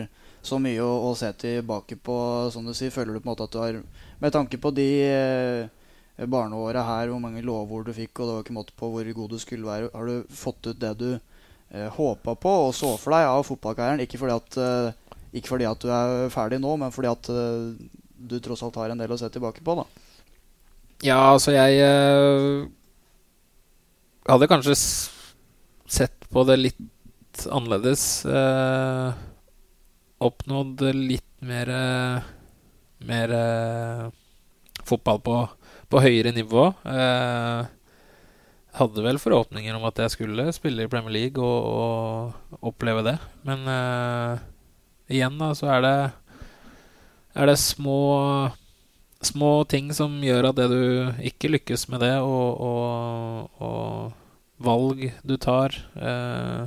så mye å, å, se tilbake på, som du sier, føler du på en måte at du har Med tanke på de eh, barneåra her, hvor mange lovord du fikk, og det var ikke måte på hvor god du skulle være, har du fått ut det du eh, håpa på og så for deg av fotballkarrieren? Ikke fordi at, eh, ikke fordi at du er ferdig nå, men fordi at eh, du tross alt har en del å se tilbake på, da. Ja, altså jeg eh, hadde kanskje sett på det litt annerledes. Eh, oppnådd litt mer Mer eh, fotball på, på høyere nivå. Eh, hadde vel forhåpninger om at jeg skulle spille i Premier League og, og oppleve det. Men eh, igjen, da, så er det Er det små små ting som gjør at det du ikke lykkes med det, og, og, og valg du tar, eh,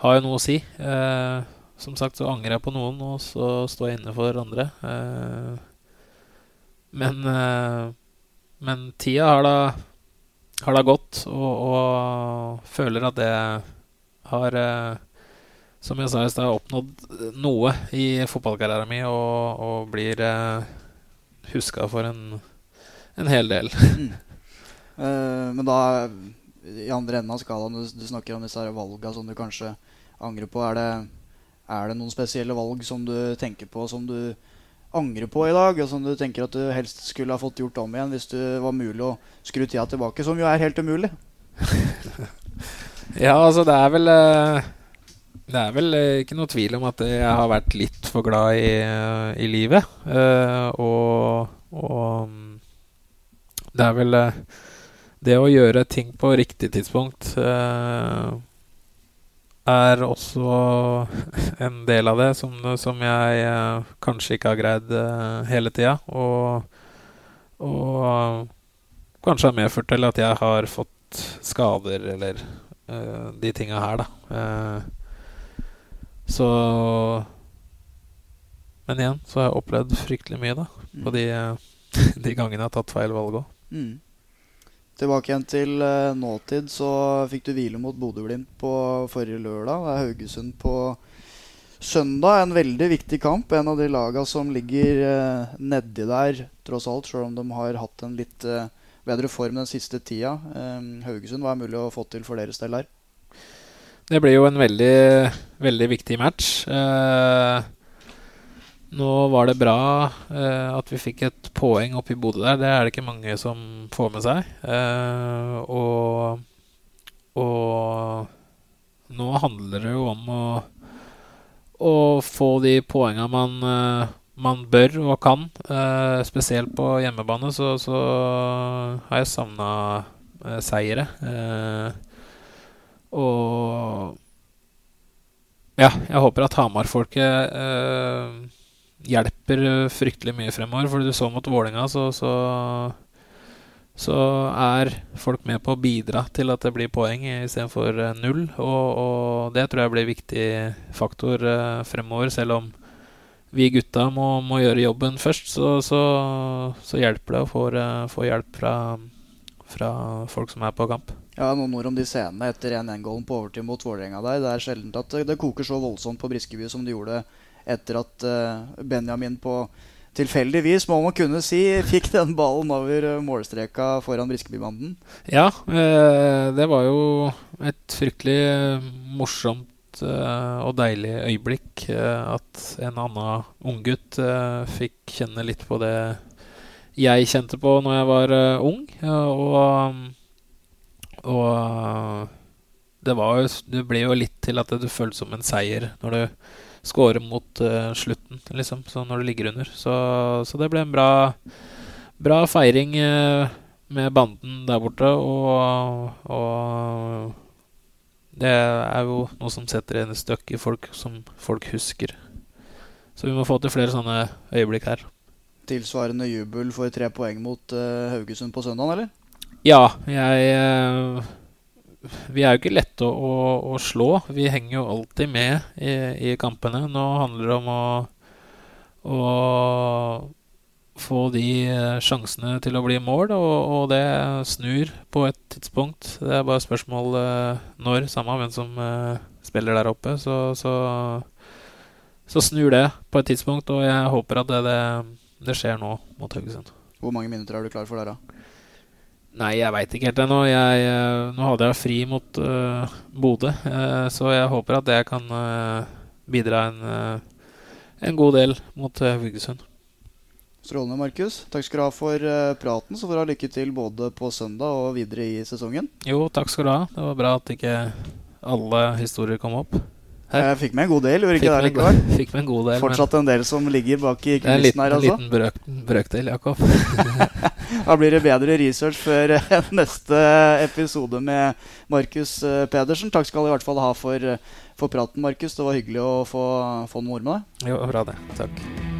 har jo noe å si. Eh, som sagt så angrer jeg på noen, og så står jeg inne for andre. Eh, men eh, men tida har da, har da gått, og, og føler at det har eh, som jeg sa i stad, oppnådd noe i fotballkarrieren min, og, og blir eh, huska for en, en hel del. Mm. Eh, men da, i andre enden av skalaen, du, du snakker om disse valga som du kanskje angrer på. Er det, er det noen spesielle valg som du tenker på som du angrer på i dag, og som du tenker at du helst skulle ha fått gjort om igjen hvis det var mulig å skru tida tilbake, som jo er helt umulig? Ja, altså det er vel eh, Det er vel eh, ikke noe tvil om at jeg har vært litt for glad i, eh, i livet. Uh, og, og mm, det er vel Det å gjøre ting på riktig tidspunkt uh, er også en del av det som, som jeg uh, kanskje ikke har greid hele tida. Og, og kanskje har medført til at jeg har fått skader eller de tinga her, da. Så Men igjen så har jeg opplevd fryktelig mye, da. På de, eh, de gangene jeg har tatt feil valg òg. Mm. Tilbake igjen til uh, nåtid, så fikk du hvile mot Bodø-Glimt på forrige lørdag. Det er Haugesund på søndag. En veldig viktig kamp. En av de laga som ligger uh, nedi der, tross alt, sjøl om de har hatt en litt uh, bedre form den siste tida. Um, Haugesund, hva er mulig å få til for deres del her? Det blir jo en veldig, veldig viktig match. Eh, nå var det bra eh, at vi fikk et poeng oppe i Bodø der. Det er det ikke mange som får med seg. Eh, og, og nå handler det jo om å, å få de poenga man, eh, man bør og kan. Eh, spesielt på hjemmebane så, så har jeg savna eh, seire. Eh, og ja, jeg håper at Hamar-folket eh, hjelper fryktelig mye fremover. For du så mot Vålinga så, så, så er folk med på å bidra til at det blir poeng istedenfor eh, null. Og, og det tror jeg blir viktig faktor eh, fremover, selv om vi gutta må, må gjøre jobben først. Så, så, hjelper det å eh, få hjelp fra, fra folk som er på kamp. Ja, Noen ord om de scenene etter 1-1-gålen på overtid mot Vålerenga. Det er sjelden at det, koker så voldsomt på Briskeby som det gjorde etter at eh, Benjamin på tilfeldigvis, må man kunne si, fikk den ballen over eh, målstreka foran Briskebybanden. Ja, eh, det var jo et fryktelig morsomt og deilig øyeblikk at en annen unggutt fikk kjenne litt på det jeg kjente på når jeg var ung. Og og eh, det, var det ble jo litt til at det føltes som en seier når du scorer mot uh, slutten, liksom. Så når du ligger under. Så, så det ble en bra, bra feiring uh, med banden der borte, og, og det er jo noe som setter en støkk i folk, som folk husker. Så vi må få til flere sånne øyeblikk her. Tilsvarende jubel for tre poeng mot uh, Haugesund på søndag, eller? Ja, jeg eh, Vi er jo ikke lette å, å, å slå. Vi henger jo alltid med i, i kampene. Nå handler det om å, å få de eh, sjansene til å bli mål, og, og det snur på et tidspunkt. Det er bare spørsmål eh, når, samme hvem som eh, spiller der oppe. Så, så, så snur det på et tidspunkt, og jeg håper at det, det, det skjer nå mot Haugesund. Hvor mange minutter er du klar for der, da? Nei, jeg veit ikke helt ennå. Eh, nå hadde jeg fri mot uh, Bodø, uh, så jeg håper at jeg kan uh, bidra en, en god del mot uh, Haugesund. Strålende, Markus. Takk skal du ha for praten. Så får du ha lykke til både på søndag og videre i sesongen. Jo, takk skal du ha. Det var bra at ikke alle historier kom opp. Jeg fikk med en god del, gjorde ikke det likevel? Fikk med en god del Fortsatt en del som ligger bak i kulissene her, altså? En liten brøk, brøkdel, Jakob. da blir det bedre research før neste episode med Markus eh, Pedersen. Takk skal du i hvert fall ha for, for praten, Markus. Det var hyggelig å få, få noen ord med deg. Jo, bra det. Takk.